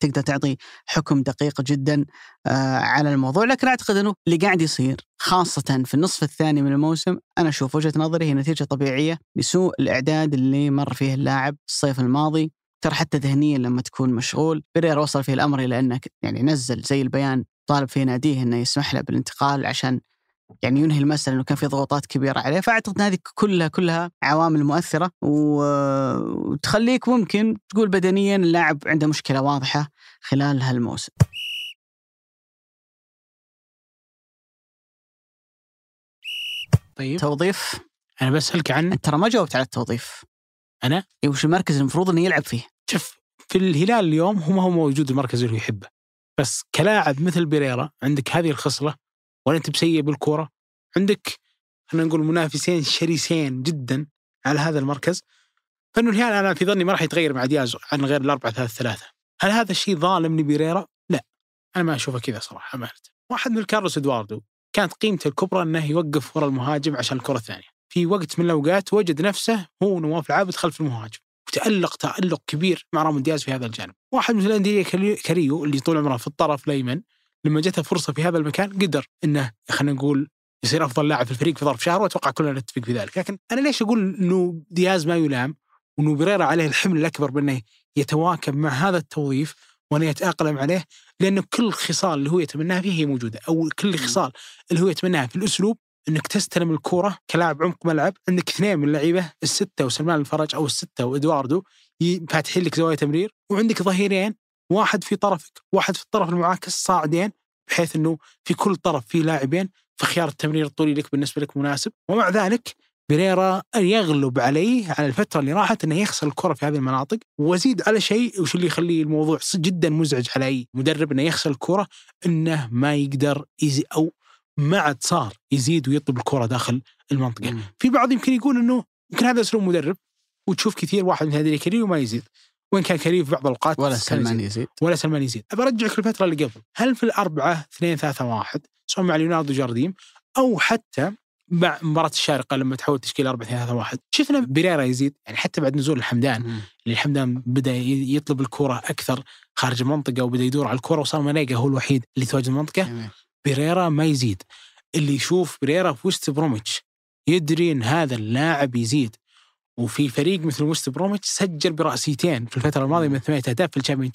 تقدر تعطي حكم دقيق جدا آه، على الموضوع لكن أعتقد إنه اللي قاعد يصير خاصة في النصف الثاني من الموسم أنا أشوف وجهة نظري هي نتيجة طبيعية لسوء الإعداد اللي مر فيه اللاعب الصيف الماضي ترى حتى ذهنيا لما تكون مشغول بريرا وصل فيه الأمر إلى انه يعني نزل زي البيان طالب في ناديه إنه يسمح له بالانتقال عشان يعني ينهي المسألة إنه كان في ضغوطات كبيرة عليه فأعتقد هذه كلها كلها عوامل مؤثرة وتخليك ممكن تقول بدنيا اللاعب عنده مشكلة واضحة خلال هالموسم. طيب توظيف أنا بسألك عن ترى ما جاوبت على التوظيف. أنا؟ إيه وش المركز المفروض إنه يلعب فيه؟ شوف في الهلال اليوم هو ما هو موجود المركز اللي هو يحبه بس كلاعب مثل بيريرا عندك هذه الخصلة ولا أنت بسيء بالكورة. عندك خلينا نقول منافسين شرسين جدا على هذا المركز. فإنه الهلال أنا في ظني ما راح يتغير مع دياز عن غير الأربعة ثلاثة ثلاثة هل هذا الشيء ظالم لبيريرا؟ لا. أنا ما أشوفه كذا صراحة امانه واحد من كارلوس إدواردو. كانت قيمته الكبرى إنه يوقف ورا المهاجم عشان الكرة الثانية. في وقت من الأوقات وجد نفسه هو نواف العابد خلف المهاجم. وتألق تألق كبير مع رامون دياز في هذا الجانب. واحد مثل كري- كاريو اللي طول عمره في الطرف الأيمن لما جته فرصة في هذا المكان قدر إنه خلينا نقول يصير أفضل لاعب في الفريق في ظرف شهر وأتوقع كلنا نتفق في ذلك. لكن أنا ليش أقول إنه دياز ما يلام وإنه بريرا عليه الحمل الأكبر بأنه يتواكب مع هذا التوظيف وانه يتأقلم عليه؟ لأنه كل الخصال اللي هو يتمناها فيه هي موجودة أو كل الخصال اللي هو يتمناها في الأسلوب إنك تستلم الكوره كلاعب عمق ملعب عندك اثنين من اللعيبه الستة وسلمان الفرج أو الستة وإدواردو فاتحين لك زوايا تمرير وعندك ظهيرين واحد في طرفك واحد في الطرف المعاكس صاعدين بحيث إنه في كل طرف في لاعبين فخيار التمرير الطولي لك بالنسبة لك مناسب. ومع ذلك بريرا يغلب عليه على الفترة اللي راحت إنه يخسر الكرة في هذه المناطق. وازيد على شيء وش اللي يخليه الموضوع جدا مزعج على أي مدرب إنه يخسر الكرة؟ إنه ما يقدر يزي أو ما عاد صار يزيد ويطلب الكرة داخل المنطقة. في بعض يمكن يقول إنه يمكن هذا أسلوب مدرب وتشوف كثير واحد من هذه كريم وما يزيد وين كان كريم في بعض الأوقات؟ ولا سلمان يزيد. ولا سلمان يزيد. ابى أرجعك الفترة اللي قبل. هل في الأربعة اثنين ثلاثة واحد سواء مع ليوناردو جارديم أو حتى مع مباراة الشارقة لما تحول تشكيل 4 3 3 1 شفنا بريرا يزيد؟ يعني حتى بعد نزول الحمدان اللي الحمدان بدأ يطلب الكرة أكثر خارج المنطقة وبدأ يدور على الكرة وصار مانيجا هو الوحيد اللي تواجد المنطقة. جميل. بريرا ما يزيد. اللي يشوف بريرا في وست بروميتش يدري إن هذا اللاعب يزيد. وفي فريق مثل وست بروميتش سجل برأسيتين في الفترة الماضية من ثمانية أهداف في الشامبيون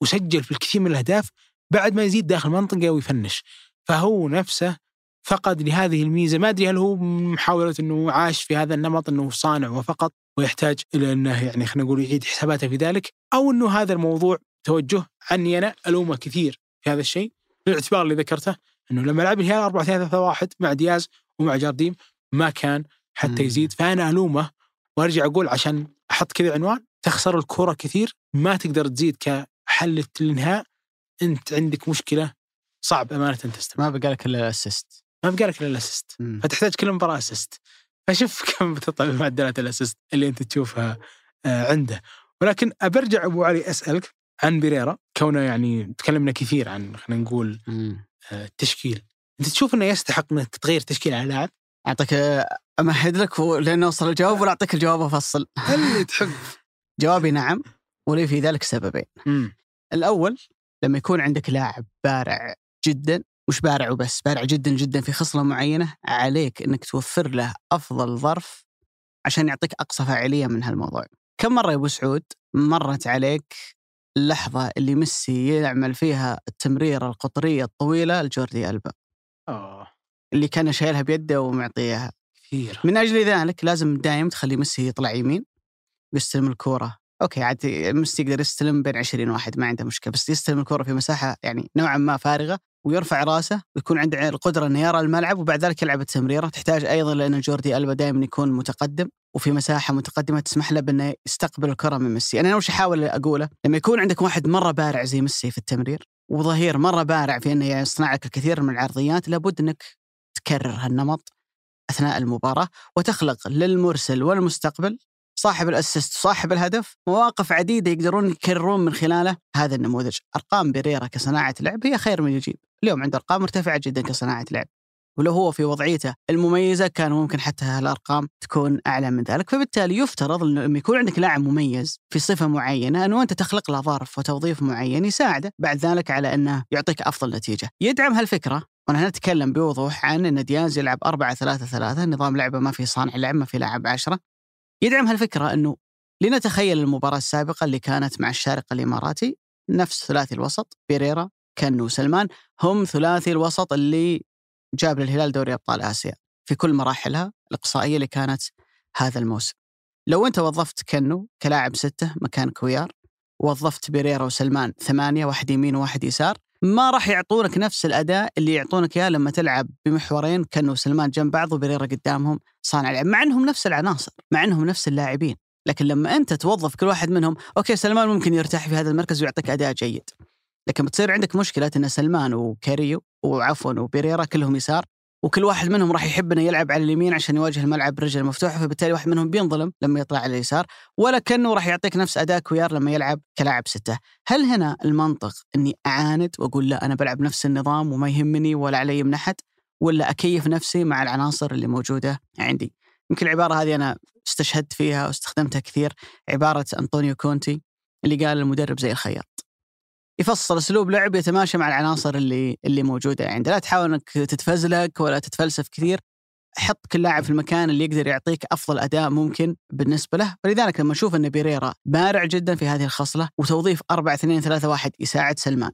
وسجل في الكثير من الأهداف بعد ما يزيد داخل المنطقة ويفنش. فهو نفسه فقد لهذه الميزة. ما أدري هل هو محاولة إنه عاش في هذا النمط إنه صانع وفقط ويحتاج إلى إنه يعني خلينا نقول يعيد حساباته في ذلك أو إنه هذا الموضوع توجه عني أنا ألومه كثير في هذا الشيء بالاعتبار اللي ذكرته إنه لما لعب الهلال 4 3 3 1 مع دياز ومع جارديم ما كان حتى. يزيد. فأنا ألومه وارجع أقول عشان أحط كذا عنوان تخسر الكرة كثير ما تقدر تزيد كحل الانهاء أنت عندك مشكلة صعب أمانة تستمر. ما بقى لك إلا ال assist. ما بقى لك إلا ال assist. فتحتاج كل مباراة assist. فشوف (laughs) كم بتطلع معدلات ال assist اللي أنت تشوفها آه، عنده. ولكن أبرجع أبو علي أسألك عن بيريرا. كونه يعني تكلمنا كثير عن خلينا نقول آه، التشكيل. أنت تشوف إنه يستحق إنك تغير تشكيل على لاعب؟ أعطيك امهد لك و- لين أوصل الجواب ولا أعطيك الجواب افصل. اللي تحب (laughs) جوابي نعم ولي في ذلك سببين. مم. الأول لما يكون عندك لاعب بارع جدا مش بارع وبس بارع جدا جدا في خصلة معينة عليك إنك توفر له أفضل ظرف عشان يعطيك أقصى فاعلية من هالموضوع. كم مرة يا أبو سعود مرت عليك اللحظة اللي ميسي يعمل فيها التمريرة القطرية الطويلة لجوردي ألبا آه اللي كان شايلها بيده ومعطيها. كثير من أجل ذلك لازم دايم تخلي ميسي يطلع يمين ويستلم الكورة. okay عاد ميسي يقدر يستلم بين 20 واحد ما عنده مشكلة بس يستلم الكورة في مساحة يعني نوعا ما فارغة ويرفع رأسه ويكون عنده القدرة إنه يرى الملعب وبعد ذلك يلعب التمريرة. تحتاج أيضا لأن جوردي ألبا دائما يكون متقدم وفي مساحة متقدمة تسمح له بأنه يستقبل الكرة من ميسي. أنا وش أحاول أقوله؟ لما يكون عندك واحد مرة بارع زي ميسي في التمرير وظهير مرة بارع في إنه يصنع لك الكثير من العرضيات لابد إنك تكرر هالنمط أثناء المباراة وتخلق للمرسل والمستقبل صاحب الأسيست صاحب الهدف مواقف عديدة يقدرون يكررون من خلاله هذا النموذج. أرقام بيريرا كصناعة لعب هي خير من يجيب. اليوم عنده أرقام مرتفعة جدا كصناعة لعب. ولو هو في وضعيته المميزة كان ممكن حتى الارقام تكون أعلى من ذلك، فبالتالي يفترض إنه لما يكون عندك لاعب مميز في صفة معينة إنه أنت تخلق له ظرف وتوظيف معين يساعده بعد ذلك على إنه يعطيك أفضل نتيجة. يدعم هالفكرة وأنا نتكلم بوضوح عن إن دياز يلعب 4 3 3 نظام لعبة ما في صانع لعب ما في لاعب عشرة يدعم هالفكرة إنه لنتخيل المباراة السابقة اللي كانت مع الشارقه الإماراتي نفس ثلاثي الوسط بيريرا كنو سلمان هم ثلاثي الوسط اللي جاب للهلال دوري أبطال آسيا في كل مراحلها الإقصائية اللي كانت هذا الموسم. لو أنت وظفت كنو كلاعب ستة مكان كويار وظفت بيريرا وسلمان ثمانية واحد يمين وواحد يسار ما راح يعطونك نفس الأداء اللي يعطونك إياه لما تلعب بمحورين كنو سلمان جنب بعض وبريرا قدامهم صانع لعب مع إنهم نفس العناصر مع إنهم نفس اللاعبين. لكن لما أنت توظف كل واحد منهم أوكي سلمان ممكن يرتاح في هذا المركز ويعطيك أداء جيد. لكن بتصير عندك مشكلة إن سلمان وكاريو وعفوا وبيريرا كلهم يسار وكل واحد منهم راح يحب إنه يلعب على اليمين عشان يواجه الملعب برجل مفتوحه فبالتالي واحد منهم بينظلم لما يطلع على اليسار ولا كأنه راح يعطيك نفس أداء كويار لما يلعب كلاعب ستة، هل هنا المنطق إني أعاند وأقول لا أنا بلعب نفس النظام وما يهمني ولا علي من أحد ولا أكيف نفسي مع العناصر اللي موجودة عندي؟ يمكن العبارة هذه أنا استشهدت فيها واستخدمتها كثير عبارة أنطونيو كونتي اللي قال المدرب زي الخياط. يفصل أسلوب لعب يتماشى مع العناصر اللي اللي موجودة عنده، لا تحاول إنك تتفزلك ولا تتفلسف كثير، حط كل لاعب في المكان اللي يقدر يعطيك أفضل أداء ممكن بالنسبة له، فلذلك لما نشوف إن بيريرا بارع جدا في هذه الخصلة وتوظيف 4 2 3 1 يساعد سلمان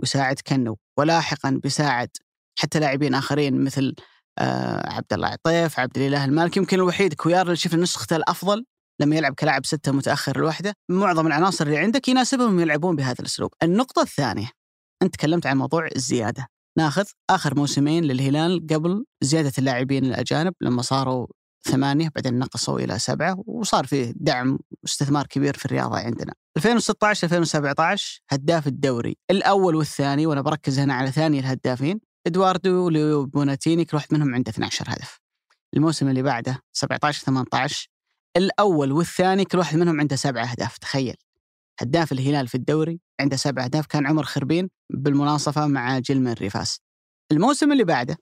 ويساعد كنو ولاحقا بيساعد حتى لاعبين آخرين مثل آه عبد الله عطيف، عبد الإله المالكي، يمكن الوحيد كويار اللي شفنا نسخته الأفضل لما يلعب كلاعب ستة متأخر الوحدة معظم العناصر اللي عندك يناسبهم يلعبون بهذا الأسلوب. النقطة الثانية أنت تكلمت عن موضوع الزيادة. ناخذ آخر موسمين للهلال قبل زيادة اللاعبين الأجانب لما صاروا ثمانية بعدين نقصوا إلى سبعة وصار فيه دعم واستثمار كبير في الرياضة عندنا. 2016 2017 هداف الدوري. الأول والثاني وأنا بركز هنا على ثاني الهدافين إدواردو لبوناتيني كل واحد منهم عنده 12 هدف. الموسم اللي بعده 17 18 الأول والثاني كل واحد منهم عنده سبع أهداف تخيل. هداف الهلال في الدوري عنده سبع أهداف كان عمر خربين بالمناصفة مع جيل ريفاس. الموسم اللي بعده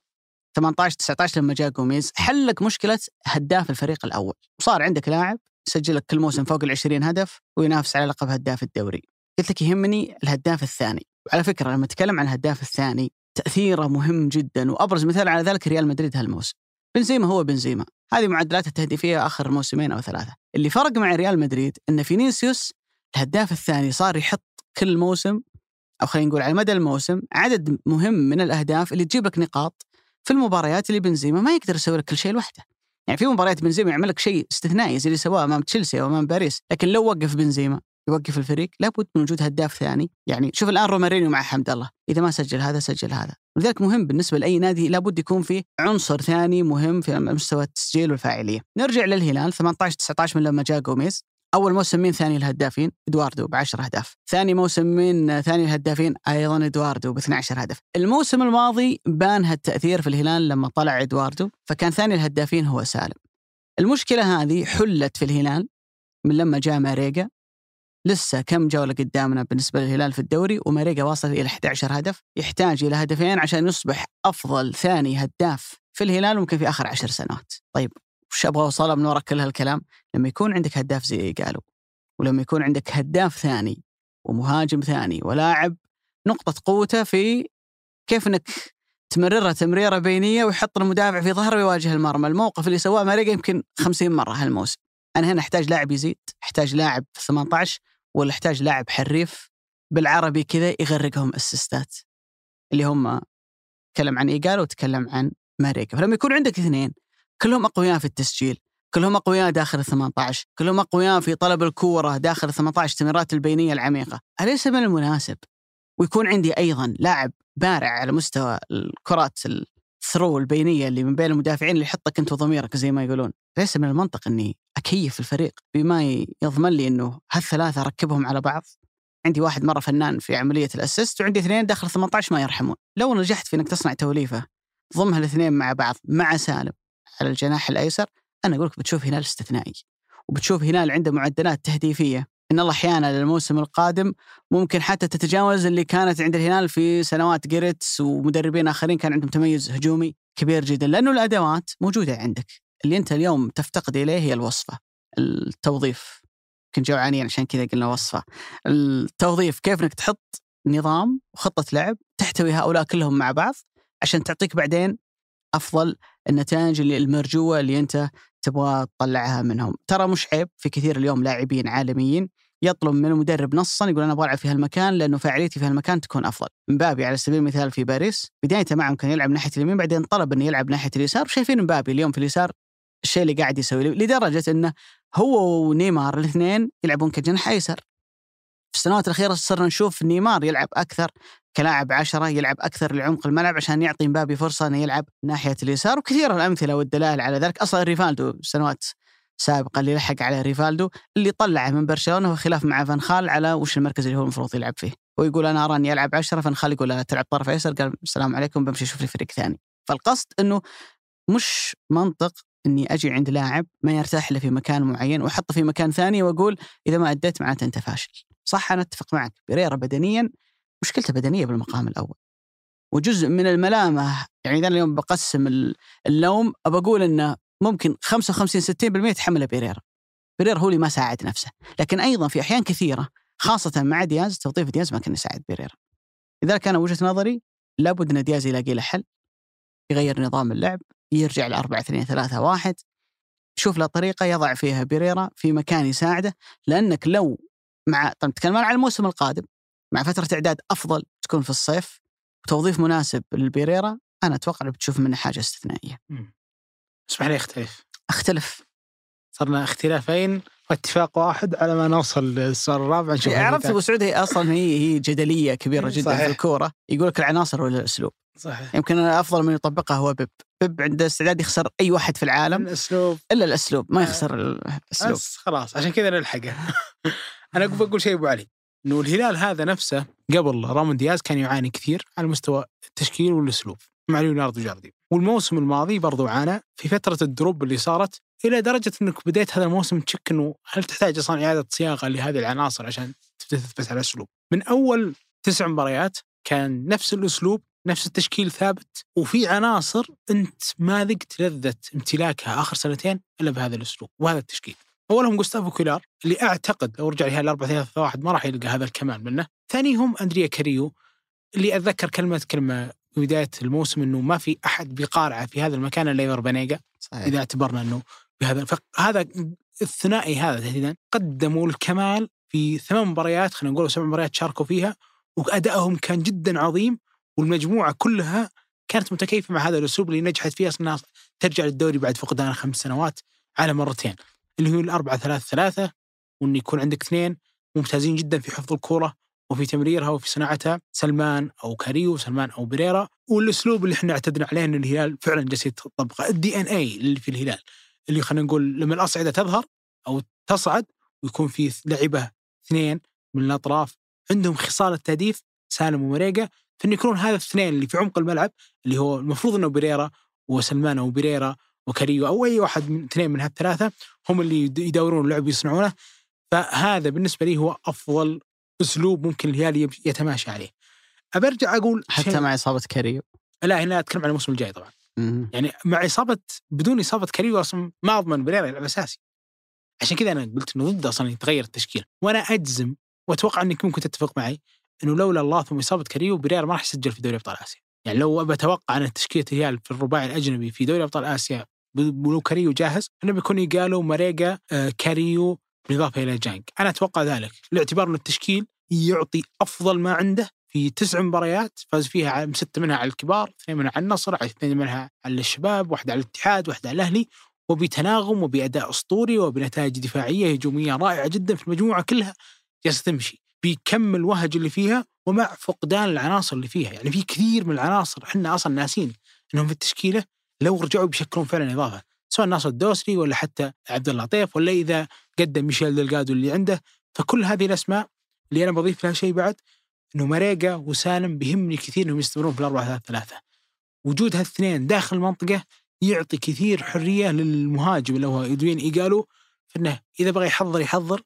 18 19 لما جاء جوميز حل لك مشكلة هداف الفريق الأول. وصار عندك لاعب يسجل لك كل موسم فوق ال 20 هدف وينافس على لقب هداف الدوري. قلت لك يهمني الهداف الثاني. وعلى فكرة لما اتكلم عن الهداف الثاني تأثيره مهم جدا وأبرز مثال على ذلك ريال مدريد هالموسم. بنزيما هو بنزيما. هذه معدلات التهديفيه آخر موسمين أو ثلاثة. اللي فرق مع ريال مدريد إن فينيسيوس الهداف الثاني صار يحط كل موسم أو خلينا نقول على مدى الموسم عدد مهم من الأهداف اللي تجيب لك نقاط في المباريات اللي بنزيما ما يقدر يسوي لك كل شيء لوحده. يعني في مباريات بنزيما يعمل لك شيء استثنائي زي اللي سواه أمام تشيلسي أو أمام باريس لكن لو وقف بنزيما يوقف الفريق لابد من وجود هداف ثاني. يعني شوف الآن رومارينيو مع حمد الله. إذا ما سجل هذا سجل هذا. ولذلك مهم بالنسبة لأي نادي لابد يكون فيه عنصر ثاني مهم في مستوى التسجيل والفاعلية. نرجع للهلال 18 19 من لما جاء جوميز. أول موسم مين ثاني الهدافين؟ إدواردو ب 10 أهداف، ثاني موسم مين ثاني الهدافين؟ أيضا إدواردو ب 12 هدف، الموسم الماضي بان هالتأثير في الهلال لما طلع إدواردو، فكان ثاني الهدافين هو سالم. المشكلة هذه حلت في الهلال من لما جاء ماريجا. لسه كم جولة قدامنا بالنسبة للهلال في الدوري وماريجا واصل إلى 11 هدف يحتاج إلى هدفين عشان يصبح أفضل ثاني هداف في الهلال ممكن في آخر عشر سنوات. طيب وش أبغى أوصله من وراء كل هالكلام؟ لما يكون عندك هداف زي قالوا ولما يكون عندك هداف ثاني ومهاجم ثاني ولاعب نقطة قوته في كيف إنك تمررها تمريرة بينية ويحط المدافع في ظهره ويواجه المرمى، الموقف اللي سواه ماريجا يمكن 50 مرة هالموسم. أنا هنا أحتاج لاعب يزيد، أحتاج لاعب في 18 ولا احتاج لاعب حريف بالعربي كذا يغرقهم اسيستات اللي هم تكلم عن ايجال وتكلم عن ماريكا. فلما يكون عندك اثنين كلهم أقوياء في التسجيل كلهم أقوياء داخل ال 18 كلهم أقوياء في طلب الكورة داخل ال 18 التمريرات البينية العميقة. أليس من المناسب؟ ويكون عندي أيضا لاعب بارع على مستوى الكرات الثرو البينية اللي من بين المدافعين اللي يحطك أنت وضميرك زي ما يقولون. ليس من المنطق إني أكيف الفريق بما يضمن لي إنه هالثلاثة أركبهم على بعض. عندي واحد مرة فنان في عملية الأسيست وعندي اثنين داخل 18 ما يرحمون. لو نجحت في إنك تصنع توليفة ضمها الاثنين مع بعض مع سالم على الجناح الأيسر أنا أقول لك بتشوف هلال استثنائي. وبتشوف هلال عنده معدلات تهديفية إن الله أحيانا للموسم القادم ممكن حتى تتجاوز اللي كانت عند الهلال في سنوات جيرتس ومدربين آخرين كان عندهم تميز هجومي كبير جدا لأنه الأدوات موجودة عندك. اللي أنت اليوم تفتقد إليه هي الوصفة. التوظيف يمكن جوعانين عشان كذا قلنا وصفة. التوظيف كيف إنك تحط نظام وخطة لعب تحتوي هؤلاء كلهم مع بعض عشان تعطيك بعدين أفضل النتائج اللي المرجوة اللي أنت تبغى تطلعها منهم ترى مش عيب في كثير اليوم لاعبين عالميين يطلب من المدرب نصا يقول أنا أبغى ألعب في هالمكان لأنه فاعليتي في هالمكان تكون أفضل. مبابي على سبيل المثال في باريس بدايته معهم كان يلعب ناحية اليمين بعدين طلب إنه يلعب ناحية اليسار وشايفين مبابي اليوم في اليسار الشيء اللي قاعد يسويه لدرجة إنه هو ونيمار الاثنين يلعبون كجناح أيسر. في السنوات الأخيرة صرنا نشوف نيمار يلعب أكثر كلاعب عشرة يلعب أكثر لعمق الملعب عشان يعطي مبابي فرصة أنه يلعب ناحية اليسار وكثير الأمثلة والدلائل على ذلك. أصلا ريفالدو سنوات سابقة اللي لحق على ريفالدو اللي طلعه من برشلونة وخلاف مع فان خال على وش المركز اللي هو المفروض يلعب فيه. ويقول أنا أرى أني ألعب عشرة فان خال يقول لا تلعب طرف أيسر قال السلام عليكم بمشي أشوف لي فريق ثاني. فالقصد أنه مش منطق إني أجي عند لاعب ما يرتاح له في مكان معين وأحطه في مكان ثاني وأقول إذا ما أديت معناته أنت فاشل. صح أنا أتفق معك. بيريرا بدنيا مشكلته بدنية بالمقام الأول. وجزء من الملامة يعني اذا اليوم بقسم اللوم بقول إنه ممكن 55 60% يتحمله بيريرا. بيريرا هو اللي ما ساعد نفسه، لكن أيضا في أحيان كثيرة خاصة مع دياز توظيف دياز ما كان يساعد بيريرا. لذلك أنا وجهة نظري لابد إن دياز يلاقي له حل يغير نظام اللعب يرجع ل 4 2 3 1 شوف له طريقة يضع فيها بيريرا في مكان يساعده لأنك لو مع طيب نتكلم على الموسم القادم مع فترة إعداد أفضل تكون في الصيف وتوظيف مناسب للبيريرا أنا أتوقع بتشوف منه حاجة استثنائية. اسمح لي أختلف. أختلف. صرنا اختلافين واتفاق واحد على ما نوصل للسؤال الرابع نشوف عرفت أبو سعود هي أصلا هي هي جدلية كبيرة جدا صحيح. في الكورة. يقول لك العناصر ولا الأسلوب؟ صحيح. يمكن أفضل من يطبقها هو بيب. بيب عنده استعداد يخسر أي واحد في العالم. الأسلوب. إلا الأسلوب ما يخسر الأسلوب. بس خلاص عشان كذا نلحقه. (laughs) أنا بقول شيء أبو علي. إنه الهلال هذا نفسه قبل رامون دياز كان يعاني كثير على مستوى التشكيل والأسلوب مع ليوناردو جارديم والموسم الماضي برضو عانى في فترة ال drop اللي صارت إلى درجة إنك بديت هذا الموسم تشك إنه هل تحتاج أصلا إعادة صياغة لهذه العناصر عشان تبدا تثبت على الأسلوب من أول تسع مباريات كان نفس الأسلوب نفس التشكيل ثابت وفي عناصر أنت ما ذقت لذة امتلاكها آخر سنتين إلا بهذا الأسلوب وهذا التشكيل. اولهم جوستافو كويار اللي أعتقد لو رجع لها 4 3 1 ما راح يلقى هذا الكمال منه. ثانيهم أندريا كاريو اللي أتذكر كلمة كلمة في بداية الموسم إنه ما في أحد بيقارعه في هذا المكان إلا إيفر بانيجا صحيح. إذا اعتبرنا إنه بهذا فهذا الثنائي هذا تحديدا قدموا الكمال في ثمان مباريات خلينا نقول سبع مباريات شاركوا فيها وأدائهم كان جدا عظيم والمجموعة كلها كانت متكيفة مع هذا الأسلوب اللي نجحت فيه أصلا ترجع للدوري بعد فقدان خمس سنوات على مرتين اللي هو الأربعة ثلاثة ثلاثة وأن يكون عندك اثنين ممتازين جدا في حفظ الكرة وفي تمريرها وفي صناعتها سلمان أو كاريو سلمان أو بريرا والأسلوب اللي إحنا اعتدنا عليه أن الهلال فعلا جالس يطبقه ال DNA اللي في الهلال اللي خلينا نقول لما الأصعدة تظهر أو تصعد ويكون في لعبة اثنين من الأطراف عندهم خصال التهديف سالم ومريقة فإن يكونون هذا الاثنين اللي في عمق الملعب اللي هو المفروض أنه بريرا وسلمان أو بريرا وكاريو أو أي واحد من اثنين من هالثلاثة هم اللي يدورون اللعب يصنعونه فهذا بالنسبة لي هو أفضل أسلوب ممكن الهلال يتماشى عليه. أبرجع أقول حتى مع إصابة كاريو لا هنا أتكلم عن الموسم الجاي طبعا. مم. يعني مع إصابة بدون إصابة كاريو أصلا ما أضمن بريرا يلعب أساسي عشان كذا أنا قلت إنه ضد أصلا يتغير التشكيل. وأنا أجزم وأتوقع أنك ممكن تتفق معي إنه لولا الله ثم إصابة كاريو بريرا ما راح يسجل في دوري أبطال آسيا. يعني لو بتوقع أن تشكيلة الهلال في الرباعي الأجنبي في دوري أبطال آسيا ولو كاريو جاهز إنه بيكون إيجالو ماريجا آه كاريو بالإضافة إلى جانج أنا أتوقع ذلك. لاعتبار إن التشكيل يعطي أفضل ما عنده في تسع مباريات فاز فيها ستة منها على الكبار اثنين منها على النصر اثنين منها على الشباب واحدة على الاتحاد واحدة على الأهلي وبتناغم وبأداء أسطوري وبنتائج دفاعية هجومية رائعة جدا في المجموعة كلها جالسة تمشي. بكم الوهج اللي فيها ومع فقدان العناصر اللي فيها. يعني في كثير من العناصر إحنا أصلا ناسين إنهم في التشكيلة لو رجعوا بيشكلون فعلا إضافة سواء ناصر الدوسري ولا حتى عبد الله لطيف ولا إذا قدم ميشيل دلقادو اللي عنده. فكل هذه الأسماء اللي أنا بضيف لها شيء بعد إنه مريقا وسالم بيهمني كثير إنهم يستمرون في الأربعة ثلاثة ثلاثة. وجود هالاثنين داخل المنطقة يعطي كثير حرية للمهاجم اللي هو أوديون إيجالو فانه إذا بغى يحضر يحضر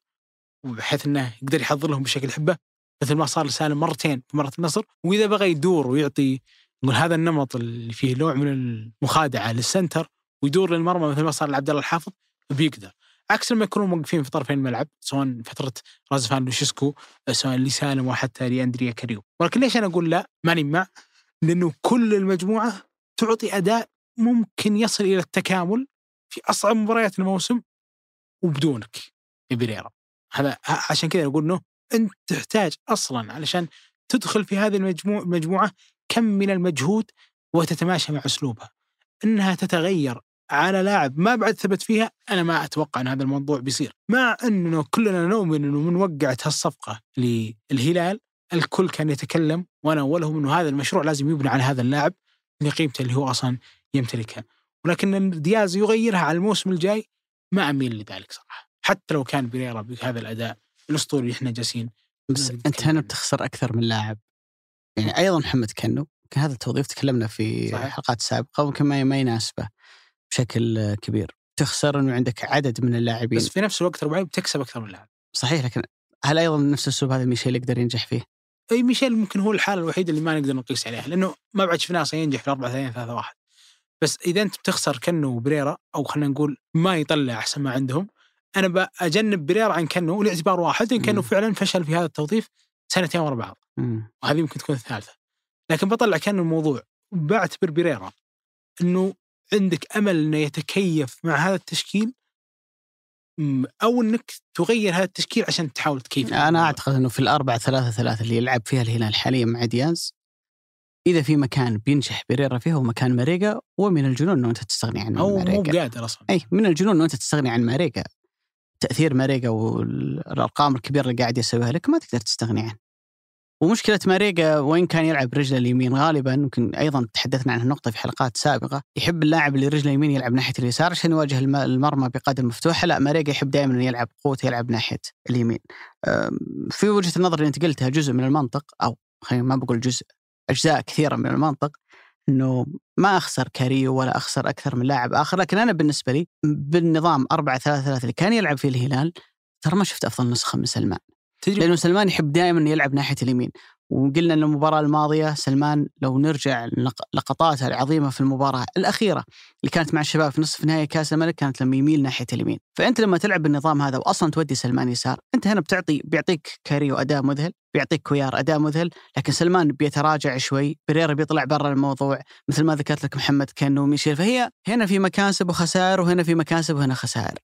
بحيث إنه يقدر يحضر لهم بشكل يحبه مثل ما صار لسالم مرتين في مرة النصر. وإذا بغى يدور ويعطي نقول هذا النمط اللي فيه نوع من المخادعة للسنتر ويدور للمرمى مثل ما صار لعبد الله الحافظ بيقدر عكس لما يكونوا موقفين في طرفين الملعب سواء فترة رازفان لوشيسكو سواء لسالم وحتى لأندريا كاريو. ولكن ليش أنا أقول لا؟ ماني مع. لأنه كل المجموعة تعطي أداء ممكن يصل إلى التكامل في أصعب مباريات الموسم وبدونك في بريرا. هذا عشان كذا أقول إنه أنت تحتاج أصلا علشان تدخل في هذه المجموعه كم من المجهود وتتماشى مع أسلوبها. إنها تتغير على لاعب ما بعد ثبت فيها أنا ما أتوقع إن هذا الموضوع بيصير. مع إنه كلنا نؤمن إنه من وقعه هالصفقة للهلال الكل كان يتكلم وأنا أولهم إنه هذا المشروع لازم يبنى على هذا اللاعب لقيمته اللي هو أصلا يمتلكها. ولكن دياز يغيرها على الموسم الجاي ما أميل لذلك صراحة. حتى لو كان بريرا بهذا الأداء الأسطوري اللي إحنا جالسين بس أنت هنا. بتخسر أكثر من لاعب. يعني أيضا محمد كنو كان هذا التوظيف تكلمنا في صحيح. حلقات سابقة ويمكن ما ما يناسبه بشكل كبير تخسر إنه عندك عدد من اللاعبين بس في نفس الوقت ربعي بتكسب أكثر من لاعب صحيح لكن هل أيضا نفس الأسلوب هذا ميشيل يقدر ينجح فيه؟ أي ميشيل ممكن هو الحالة الوحيدة اللي ما نقدر نقيس عليها لأنه ما بعد شفناه أصلا ينجح في 4 2 3 1 بس إذا أنت بتخسر كنو وبريرا أو خلينا نقول ما يطلع أحسن ما عندهم أنا بجنب بريرا عن كنو لاعتبار واحد ان كنو. فعلا فشل في هذا التوظيف سنتين ورا بعض. وهذه يمكن تكون الثالثة. لكن بطلع كنو الموضوع بعتبر بريرا إنه عندك أمل إنه يتكيف مع هذا التشكيل أو إنك تغير هذا التشكيل عشان تحاول تكيف أنا أعتقد إنه في الأربعة ثلاثة ثلاثة اللي يلعب فيها الهلال حاليا مع دياز إذا في مكان بينجح بريرا فيه هو مكان ماريجا ومن الجنون إنه أنت تستغني عن أو مو ماريجا. بقادر أصلا. اي من الجنون إنه أنت تستغني عن ماريجا. تأثير ماريجا والأرقام الكبيرة اللي قاعد يسويها لك ما تقدر تستغني عنه. ومشكلة ماريجا وين كان يلعب رجله اليمين؟ غالبا يمكن أيضا تحدثنا عن النقطة في حلقات سابقة. يحب اللاعب اللي رجله اليمين يلعب ناحية اليسار عشان يواجه الم- المرمى بقدم مفتوحة. لا ماريجا يحب دائما يلعب قوته يلعب ناحية اليمين. في وجهة النظر اللي أنت قلتها جزء من المنطق أو خلينا ما بقول جزء أجزاء كثيرة من المنطق إنه ما أخسر كاريو ولا أخسر أكثر من لاعب آخر لكن أنا بالنسبة لي بالنظام 4 3 3 اللي كان يلعب فيه الهلال ترى ما شفت أفضل نسخة من سلمان. تدري لأنه سلمان يحب دائما يلعب ناحية اليمين. وقلنا إن المباراة الماضية سلمان لو نرجع لق- لقطاته العظيمة في المباراة الأخيرة اللي كانت مع الشباب في نصف نهائي كأس الملك كانت لما يميل ناحية اليمين، فأنت لما تلعب بالنظام هذا واصلا تودي سلمان يسار، أنت هنا بتعطي بيعطيك كاريو أداء مذهل، بيعطيك كويار أداء مذهل، لكن سلمان بيتراجع شوي، بريرا بيطلع برا الموضوع، مثل ما ذكرت لك محمد كنو وميشيل، فهي هنا في مكاسب وخسائر وهنا في مكاسب وهنا خسائر.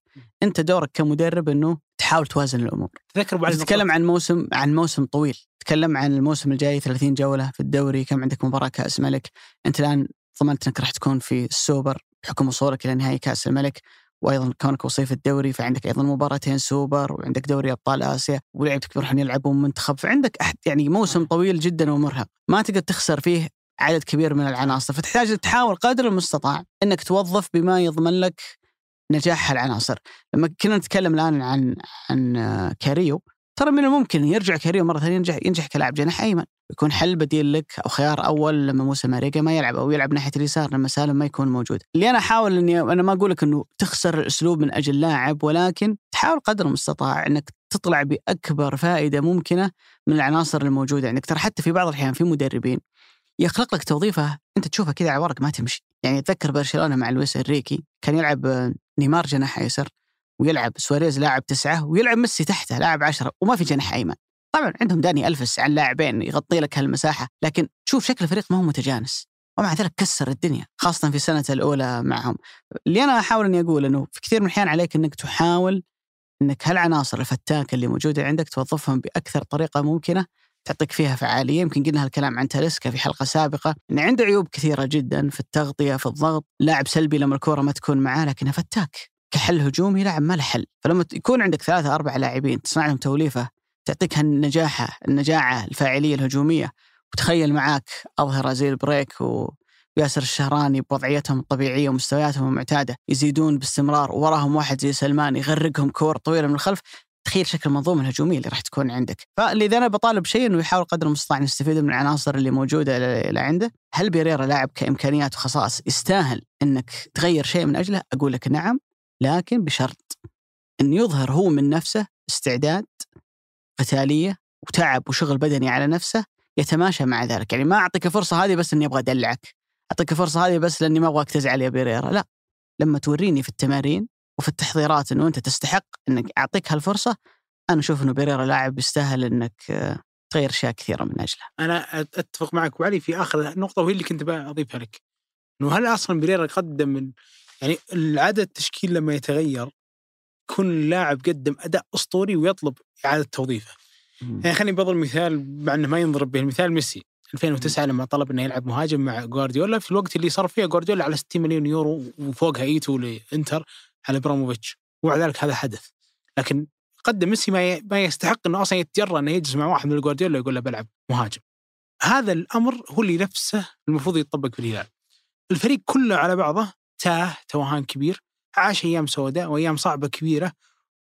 أنت دورك كمدرب إنه تحاول توازن الأمور. تذكر بعد تتكلم عن موسم عن موسم طويل. تكلم عن الموسم الجاي 30 جولة في الدوري كم عندك مباراة كأس ملك. أنت الآن ضمنت أنك راح تكون في السوبر بحكم وصولك إلى نهائي كأس الملك وأيضا كونك وصيف الدوري فعندك أيضا مباراتين سوبر وعندك دوري أبطال آسيا ولعبتك بيروحون يلعبون منتخب. فعندك أحد يعني موسم طويل جدا ومرهق. ما تقدر تخسر فيه عدد كبير من العناصر. فتحتاج تحاول قدر المستطاع إنك توظف بما يضمن لك نجاح هالعناصر. لما كنا نتكلم الآن عن عن آه، كاريو ترى من الممكن يرجع كاريو مرة ثانية ينجح ينجح كلاعب جناح أيمن. يكون حل بديل لك أو خيار أول لما موسى ماريجا ما يلعب أو يلعب ناحية اليسار لما سالم ما يكون موجود. اللي أنا أحاول إني أنا ما أقول لك إنه تخسر الأسلوب من أجل لاعب ولكن تحاول قدر المستطاع إنك تطلع بأكبر فائدة ممكنة من العناصر الموجودة. عندك، ترى حتى في بعض الأحيان في مدربين يخلق لك توظيفة أنت تشوفها كذا على ورق ما تمشي، يعني أتذكر برشلونة مع لويس إنريكي كان يلعب آه، نيمار جناح ايسر ويلعب سواريز لاعب تسعة ويلعب ميسي تحته لاعب عشرة وما في جناح أيمن. طبعا عندهم داني الفس عن لاعبين يغطي لك هالمساحة لكن شوف شكل الفريق ما هو متجانس ومع ذلك كسر الدنيا خاصة في سنته الأولى معهم اللي أنا أحاول إني أقول إنه في كثير من الأحيان عليك إنك تحاول إنك هالعناصر الفتاكه اللي موجودة عندك توظفهم بأكثر طريقة ممكنة تعطيك فيها فعالية. يمكن قلنا هالكلام عن تاليسكا في حلقة سابقة إن عنده عيوب كثيرة جدا في التغطية في الضغط. لاعب سلبي لما الكورة ما تكون معاه لكنه فتاك. كحل هجومي لاعب ما له حل. فلما يكون عندك ثلاثة أربع لاعبين تصنع لهم توليفة تعطيك هالنجاحة النجاعة الفاعلية الهجومية وتخيل معاك أظهرة زي البريك وياسر الشهراني بوضعيتهم الطبيعية ومستوياتهم المعتادة يزيدون باستمرار وراهم واحد زي سلمان يغرقهم كور طويلة من الخلف. تخيل شكل المنظومة الهجومية اللي راح تكون عندك. فاللي أنا بطالب شيء أنه يحاول قدر المستطاع أن يستفيد من العناصر اللي موجودة اللي عنده هل بيريرا لاعب كإمكانيات وخصائص يستاهل أنك تغير شيء من أجله؟ أقول لك نعم لكن بشرط أن يظهر هو من نفسه استعداد قتالية وتعب وشغل بدني على نفسه يتماشى مع ذلك. يعني ما أعطيك الفرصه هذه بس إني أبغى أدلعك. أعطيك الفرصه هذه بس لأني ما أبغاك تزعل يا بيريرا لا لما توريني في التمارين وفي التحضيرات إنه أنت تستحق إنك أعطيك هالفرصة أنا أشوف إنه بيريرا لاعب يستاهل إنك آه، تغير أشياء كثيرة من أجله. أنا أتفق معك وعلي في آخر نقطة وهي اللي كنت بضيفها لك إنه هل أصلا بريرا قدم من يعني العدد التشكيل لما يتغير يكون اللاعب قدم أداء أسطوري ويطلب إعادة توظيفه. يعني خليني بضرب مثال مع إنه ما ينضرب به المثال ميسي. 2009 لما طلب إنه يلعب مهاجم مع جوارديولا في الوقت اللي صرف فيه جوارديولا على 60 مليون يورو وفوقها إيتو لإنتر. على براموفيتش ومع ذلك هذا حدث. لكن قدم ميسي ما ما يستحق إنه أصلا يتجرأ إنه يجلس مع واحد من جوارديولا يقول له بلعب مهاجم. هذا الأمر هو اللي نفسه المفروض يطبق في الهلال. الفريق كله على بعضه تاه توهان كبير عاش أيام سوداء وأيام صعبة كبيرة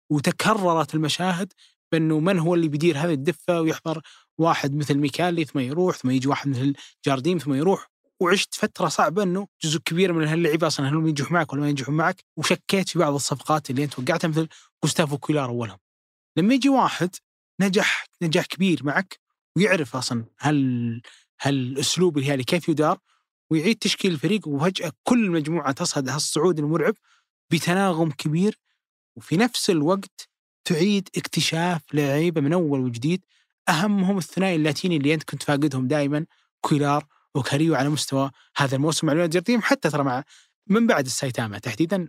وتكررت المشاهد بأنه من هو اللي بيدير هذه الدفة ويحضر واحد مثل ميكالي ثم يروح ثم يجي واحد مثل جارديم ثم يروح. وعشت فترة صعبة إنه جزء كبير من هاللعيبة أصلا هل ينجحوا معك ولا ما ينجحوا معك وشكيت في بعض الصفقات اللي أنت وقعتها مثل جوستافو كويلار أولهم. لما يجي واحد نجح نجاح كبير معك ويعرف أصلا هل هل الاسلوب الهلالي كيف يدار ويعيد تشكيل الفريق وفجأة كل المجموعه تصعد هالصعود المرعب بتناغم كبير وفي نفس الوقت تعيد اكتشاف لعيبة من أول وجديد أهمهم الثنائي اللاتيني اللي أنت كنت فاقدهم دائما كويلار وكاريو على مستوى هذا الموسم مع الجرديم حتى ترى مع من بعد السايتاما تحديدا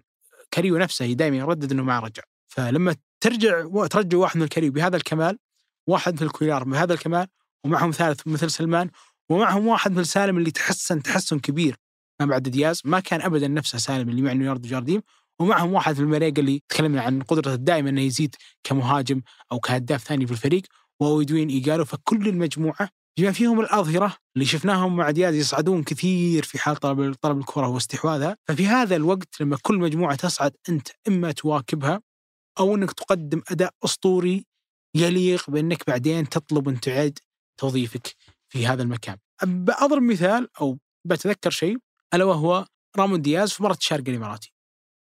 كاريو نفسه دائما يردد إنه ما رجع. فلما ترجع ترجع واحد من الكاريو بهذا الكمال واحد مثل كويلار بهذا الكمال ومعهم ثالث مثل سلمان ومعهم واحد مثل سالم اللي تحسن تحسن كبير ما بعد دياز ما كان ابدا نفسه سالم اللي مع نيويورك جارديم ومعهم واحد في المريقة اللي تكلمنا عن قدرته الدائمة إنه يزيد كمهاجم أو كهداف ثاني في الفريق وأويدوين ايجالو فكل المجموعة بما فيهم الأظهرة اللي شفناهم مع دياز يصعدون كثير في حال طلب طلب الكرة واستحواذها ففي هذا الوقت لما كل مجموعة تصعد أنت إما تواكبها أو إنك تقدم أداء أسطوري يليق بأنك بعدين تطلب ان تعيد توظيفك في هذا المكان. بأضرب مثال أو بتذكر شيء ألا وهو رامون دياز في مباراة الشارقه الإماراتي.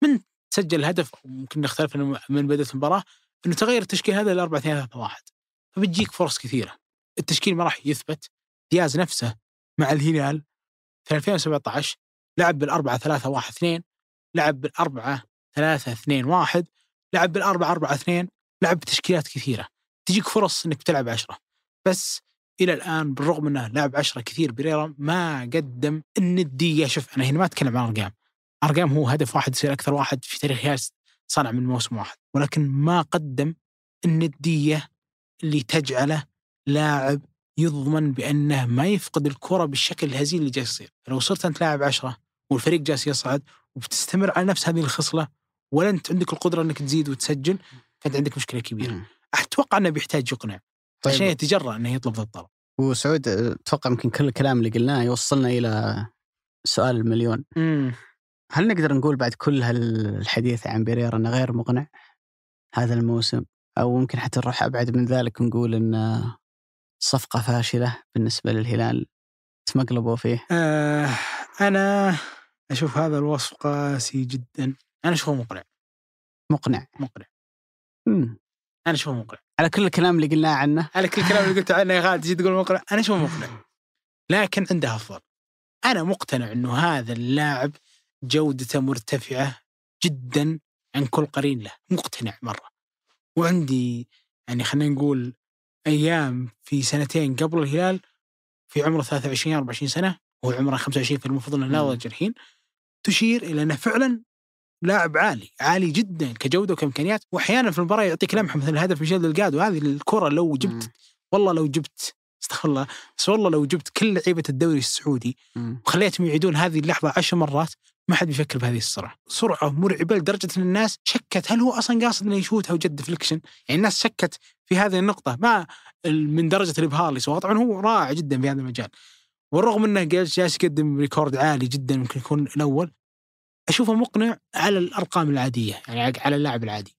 من سجل الهدف ممكن نختلف من بدأت المباراة إنه تغير التشكيل هذا ل 4 2 3 1 فبتجيك فرص كثيرة. التشكيل ما راح يثبت دياز نفسه مع الهلال. في 2017 لعب بالأربعة ثلاثة واحد اثنين لعب بالأربعة ثلاثة اثنين واحد لعب بالأربعة أربعة اثنين لعب بتشكيلات كثيرة. تجيك فرص إنك تلعب عشرة. بس إلى الآن بالرغم إنه لعب عشرة كثير بريرا ما قدم الندية. شوف أنا هنا ما أتكلم عن أرقام. أرقام هو هدف واحد يصير أكثر واحد في تاريخ صنع من موسم واحد. ولكن ما قدم الندية اللي تجعله لاعب يضمن بأنه ما يفقد الكرة بالشكل الهزيل اللي جالس يصير. لو صرت أنت لاعب عشرة والفريق جالس يصعد وبتستمر على نفس هذه الخصلة ولا أنت عندك القدرة إنك تزيد وتسجل فأنت عندك مشكلة كبيرة. مم. أتوقع إنه بيحتاج يقنع طيب. عشان يتجرأ إنه يطلب ذا الطلب. وسعود أتوقع يمكن كل الكلام اللي قلناه يوصلنا إلى سؤال المليون. هل نقدر نقول بعد كل هالحديث عن بيريرا إنه غير مقنع هذا الموسم؟ أو ممكن حتى نروح أبعد من ذلك ونقول ان صفقة فاشلة بالنسبة للهلال تمقلبوا فيه؟ آه أنا أشوف هذا الوصف قاسي جدا. أنا أشوفه مقنع. مقنع. مقنع. مم. أنا أشوفه مقنع. على كل الكلام اللي قلناه عنه. على كل الكلام اللي قلته عنه يا خالد تجي تقول مقنع؟ أنا أشوفه مقنع. (laughs) لكن عنده افضل أنا مقتنع إنه هذا اللاعب جودته مرتفعة جدا عن كل قرين له. مقتنع مرة. وعندي يعني خلينا نقول أيام في سنتين قبل الهلال في عمره 23 24 سنة وهو عمره 25 فالمفروض أنه مم. ناضج الحين تشير إلى أنه فعلا لاعب عالي عالي جدا كجودة وكإمكانيات واحيانا في المباراة يعطيك لمحة مثل هدف ميشيل دلجادو هذه الكرة لو جبت مم. والله لو جبت استغفر الله بس والله لو جبت كل لعيبة الدوري السعودي. وخليتهم يعيدون هذه اللحظة عشر مرات ما حد بيفكر بهذه السرعة، سرعة مرعبة لدرجة إن الناس شكت هل هو أصلا قاصد إنه يشوتها وجد deflection؟ يعني الناس شكت في هذه النقطة ما من درجة الإبهار اللي سواه، طبعا هو رائع جدا في هذا المجال. والرغم إنه جالس يقدم record عالي جدا ممكن يكون الأول أشوفه مقنع على الأرقام العادية يعني على اللاعب العادي.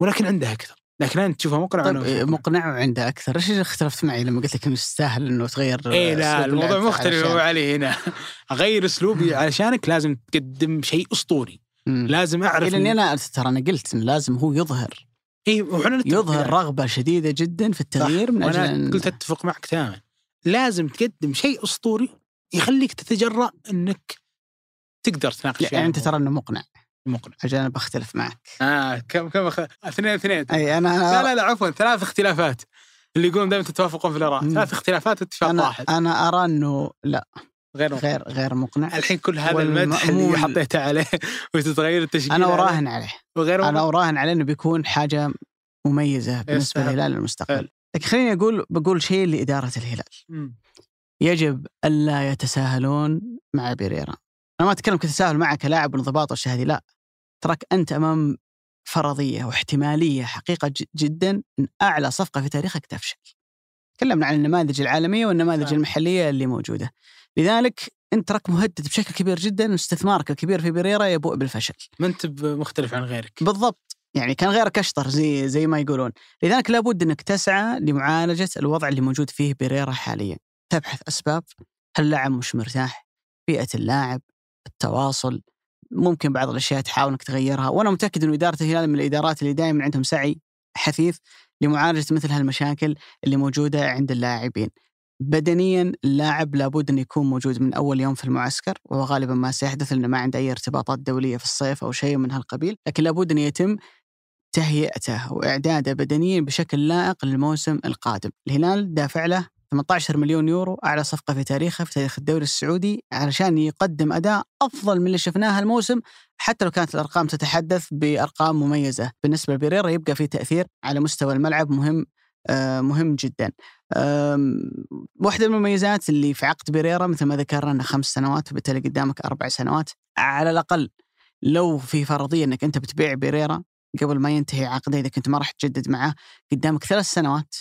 ولكن عنده أكثر. لكن أنت تشوفه مقنع طيب أشوفه إيه، مقنع وعنده أكثر. إيش اختلفت معي لما قلت لك إنه يستاهل إنه تغير إيه لا الموضوع مختلف هو علي هنا. (laughs) أغير أسلوبي علشانك لازم تقدم شيء أسطوري. مم. لازم أعرف إيه، لاني أنا ترى أنا قلت انه لازم هو يظهر. إي يظهر يعني. رغبة شديدة جدا في التغيير من أجل وأنا أن... قلت أتفق معك تماما. لازم تقدم شيء أسطوري يخليك تتجرأ إنك تقدر تناقش يعني أنت ترى إنه مقنع. مقنع. أجل أنا بختلف معك. آه كم كم أخ... اثنين اثنين. أي أنا لا لا لا عفوا ثلاث اختلافات اللي يقولون دائما تتوافقون في الآراء. ثلاث اختلافات واتفاق أنا واحد. أنا أرى إنه لا. غير مقنع. غير غير مقنع الحين كل هذا المدح اللي حطيته عليه (laughs) وتتغير التشكيلة أنا أراهن عليه وغير أنا. أراهن عليه إنه بيكون حاجة مميزة بالنسبة. للهلال المستقبل. لكن خليني أقول بقول شيء لإدارة الهلال مم. يجب الا يتساهلون مع بيريرا أنا ما أتكلم كتساهل معه كلاعب وانضباط هذه لا تراك أنت أمام فرضية واحتمالية حقيقة ج- جدا إن أعلى صفقة في تاريخك تفشل. تكلمنا عن النماذج العالمية والنماذج صحيح. المحلية اللي موجودة. لذلك انت تراك مهدد بشكل كبير جدا واستثمارك الكبير في بيريرا يبوء بالفشل. ما انت مختلف عن غيرك. بالضبط. يعني كان غيرك أشطر زي زي ما يقولون. لذلك لابد أنك تسعى لمعالجة الوضع اللي موجود فيه بيريرا حاليا. تبحث أسباب هل اللاعب مش مرتاح؟ بيئة اللاعب التواصل ممكن بعض الأشياء تحاول أنك تغيرها. وأنا متأكد إنه إدارة الهلال من الإدارات اللي دائما عندهم سعي حثيث لمعالجة مثل هالمشاكل اللي موجودة عند اللاعبين. بدنيا اللاعب لابد أن يكون موجود من أول يوم في المعسكر وهو غالبا ما سيحدث لأنه ما عنده أي ارتباطات دولية في الصيف أو شيء من هالقبيل لكن لابد أن يتم تهيئته وإعداده بدنيا بشكل لائق للموسم القادم. الهلال دافع له 18 مليون يورو أعلى صفقة في تاريخه في تاريخ الدوري السعودي علشان يقدم أداء أفضل من اللي شفناه هالموسم حتى لو كانت الأرقام تتحدث بأرقام مميزة. بالنسبة لبيريرا يبقى في تأثير على مستوى الملعب مهم مهم جدا. واحدة من المميزات اللي في عقد بيريرا مثل ما ذكرنا أنه خمس سنوات وبالتالي قدامك أربع سنوات. على الأقل لو في فرضية أنك أنت بتبيع بيريرا قبل ما ينتهي عقده إذا كنت ما راح تجدد معه قدامك ثلاث سنوات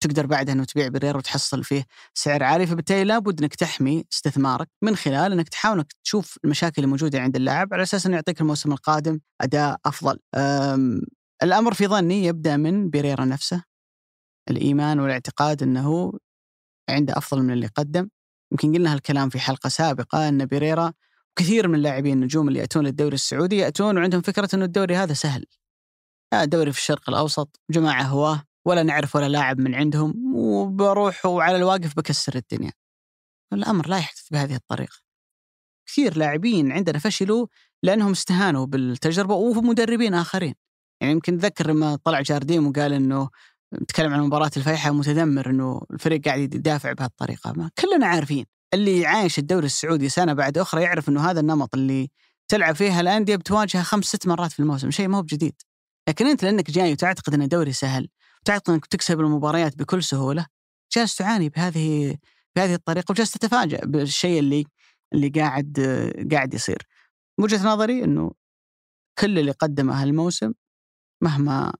تقدر بعدها إنه تبيع بريرا وتحصل فيه سعر عالي. فبالتالي لابد إنك تحمي استثمارك من خلال إنك تحاول إنك تشوف المشاكل اللي موجوده عند اللاعب على أساس إنه يعطيك الموسم القادم أداء أفضل. الأمر في ظني يبدأ من بيريرا نفسه. الإيمان والاعتقاد إنه عنده أفضل من اللي قدم. يمكن قلنا هالكلام في حلقة سابقة إن بيريرا كثير من اللاعبين النجوم اللي يأتون للدوري السعودي يأتون وعندهم فكرة إنه الدوري هذا سهل. دوري في الشرق الأوسط جماعة هواه ولا نعرف ولا لاعب من عندهم وبروح وعلى الواقف بكسر الدنيا. الأمر لا يحدث بهذه الطريقة. كثير لاعبين عندنا فشلوا لأنهم استهانوا بالتجربة ومدربين آخرين. يعني يمكن اتذكر لما طلع جارديم وقال إنه تكلم عن مباراة الفيحاء متذمر إنه الفريق قاعد يدافع بهالطريقة، ما كلنا عارفين اللي عايش الدوري السعودي سنة بعد أخرى يعرف إنه هذا النمط اللي تلعب فيها الأندية بتواجهها خمس ست مرات في الموسم، شيء ما هو بجديد. لكن أنت لأنك جاي وتعتقد إن الدوري سهل وتعتقد إنك تكسب المباريات بكل سهولة جالس تعاني بهذه بهذه الطريقة وجالس تتفاجأ بالشيء اللي اللي قاعد قاعد يصير. وجهة نظري إنه كل اللي قدمه هالموسم مهما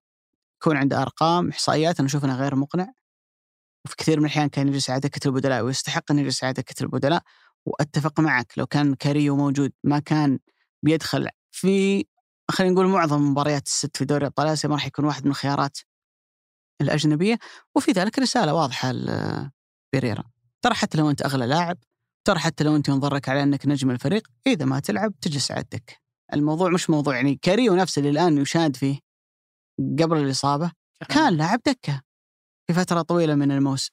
يكون عنده أرقام إحصائيات أنا أشوف انها غير مقنع. وفي كثير من الأحيان كان يجلس على دكه البدلاء ويستحق انه يجلس على دكه البدلاء. وأتفق معك لو كان كاريو موجود ما كان بيدخل في خلينا نقول معظم مباريات الست في دوري ابطال ما راح يكون واحد من الخيارات الأجنبية. وفي ذلك رسالة واضحة لبيريرا ترى حتى لو أنت أغلى لاعب ترى حتى لو أنت ينظر لك على أنك نجم الفريق إذا ما تلعب تجلس على الموضوع مش موضوع يعني كاريو نفسه اللي الآن يشاد فيه. قبل الإصابة كان لاعب دكة في فترة طويلة من الموسم.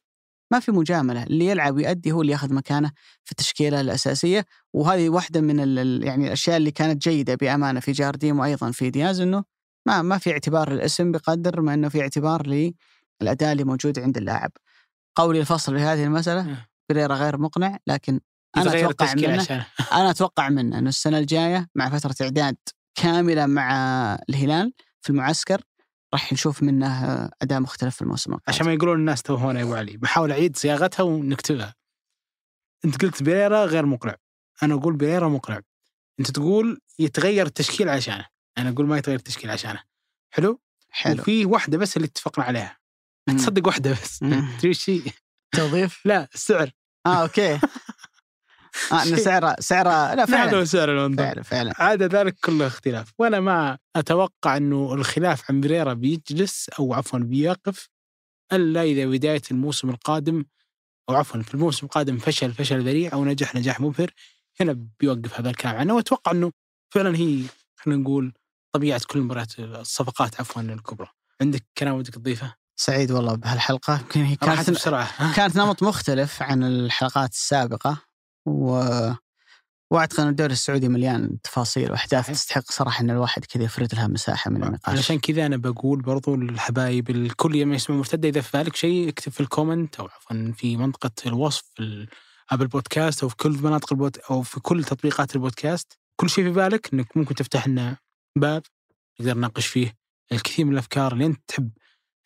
ما في مجاملة اللي يلعب ويؤدي هو اللي يأخذ مكانه في التشكيلة الأساسية. وهذه واحدة من يعني الأشياء اللي كانت جيدة بأمانة في جارديم وأيضا في دياز إنه ما ما في اعتبار الاسم بقدر ما إنه في اعتبار للأداء اللي موجود عند اللاعب. قولي الفصل في هذه المسألة. بريرا غير مقنع لكن أنا أتوقع منه (laughs) أنا أتوقع منه إنه السنة الجاية مع فترة إعداد كاملة مع الهلال في المعسكر راح نشوف منه اداء مختلف في الموسم القادم. عشان ما يقولون الناس تو هنا يا ابو علي. بحاول أعيد صياغتها ونكتبها. أنت قلت بيريرا غير مقنع أنا أقول بيريرا مقنع أنت تقول يتغير التشكيل عشانه. أنا أقول ما يتغير التشكيل عشانه. حلو؟ حلو. وفي واحدة بس اللي اتفقنا عليها. تصدق واحدة بس. (laughs) تدري إيش هي؟ توظيف؟ لا السعر. آه أوكي. (laughs) إنه شيء. سعره سعره لا فعلا. هذا هو سعر الانظار فعلا فعلا. عدا ذلك كله اختلاف. وأنا ما أتوقع إنه الخلاف عن بريرا بيجلس أو عفوا بيقف إلا إذا بداية الموسم القادم أو عفوا في الموسم القادم فشل فشل ذريع أو نجح نجاح مبهر. هنا بيوقف هذا الكلام عنه. وأتوقع إنه فعلا هي خلينا نقول طبيعة كل مباريات الصفقات عفوا الكبرى. عندك كلام ودك تضيفه؟ سعيد والله بهالحلقة. يمكن هي كانت بسرعة؟ كانت نمط مختلف عن الحلقات السابقة. و واعتقد إن الدوري السعودي مليان تفاصيل وأحداث. تستحق صراحة إن الواحد كذا يفرد لها مساحة من النقاش. علشان كذا أنا بقول برضو للحبايب الكل يوم يسمع مرتدة إذا في بالك شيء اكتب في ال comment أو عفوا في منطقة الوصف في ابل بودكاست أو في كل مناطق البود أو في كل تطبيقات البودكاست. كل شيء في بالك إنك ممكن تفتح لنا باب نقدر نناقش فيه الكثير من الأفكار اللي أنت تحب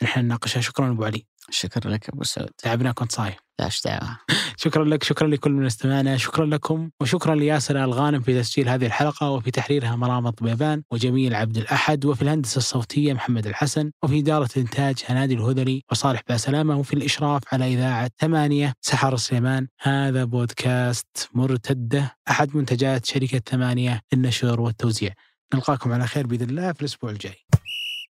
إن إحنا نناقشها. شكرا أبو علي. شكرا لك أبو سعود. تعبناك وانت صايم. لا دعوة؟ (laughs) شكرا لك شكرا لكل من استمعنا شكرا لكم وشكرا لياسر الغانم في تسجيل هذه الحلقة وفي تحريرها مرامط بيبان وجميل عبد الأحد وفي الهندسة الصوتية محمد الحسن وفي إدارة الإنتاج هنادي الهذلي وصالح بأسلامة وفي الإشراف على إذاعة ثمانية سحر سليمان هذا بودكاست مرتدة أحد منتجات شركة ثمانية للنشر والتوزيع. نلقاكم على خير بإذن الله في الأسبوع الجاي.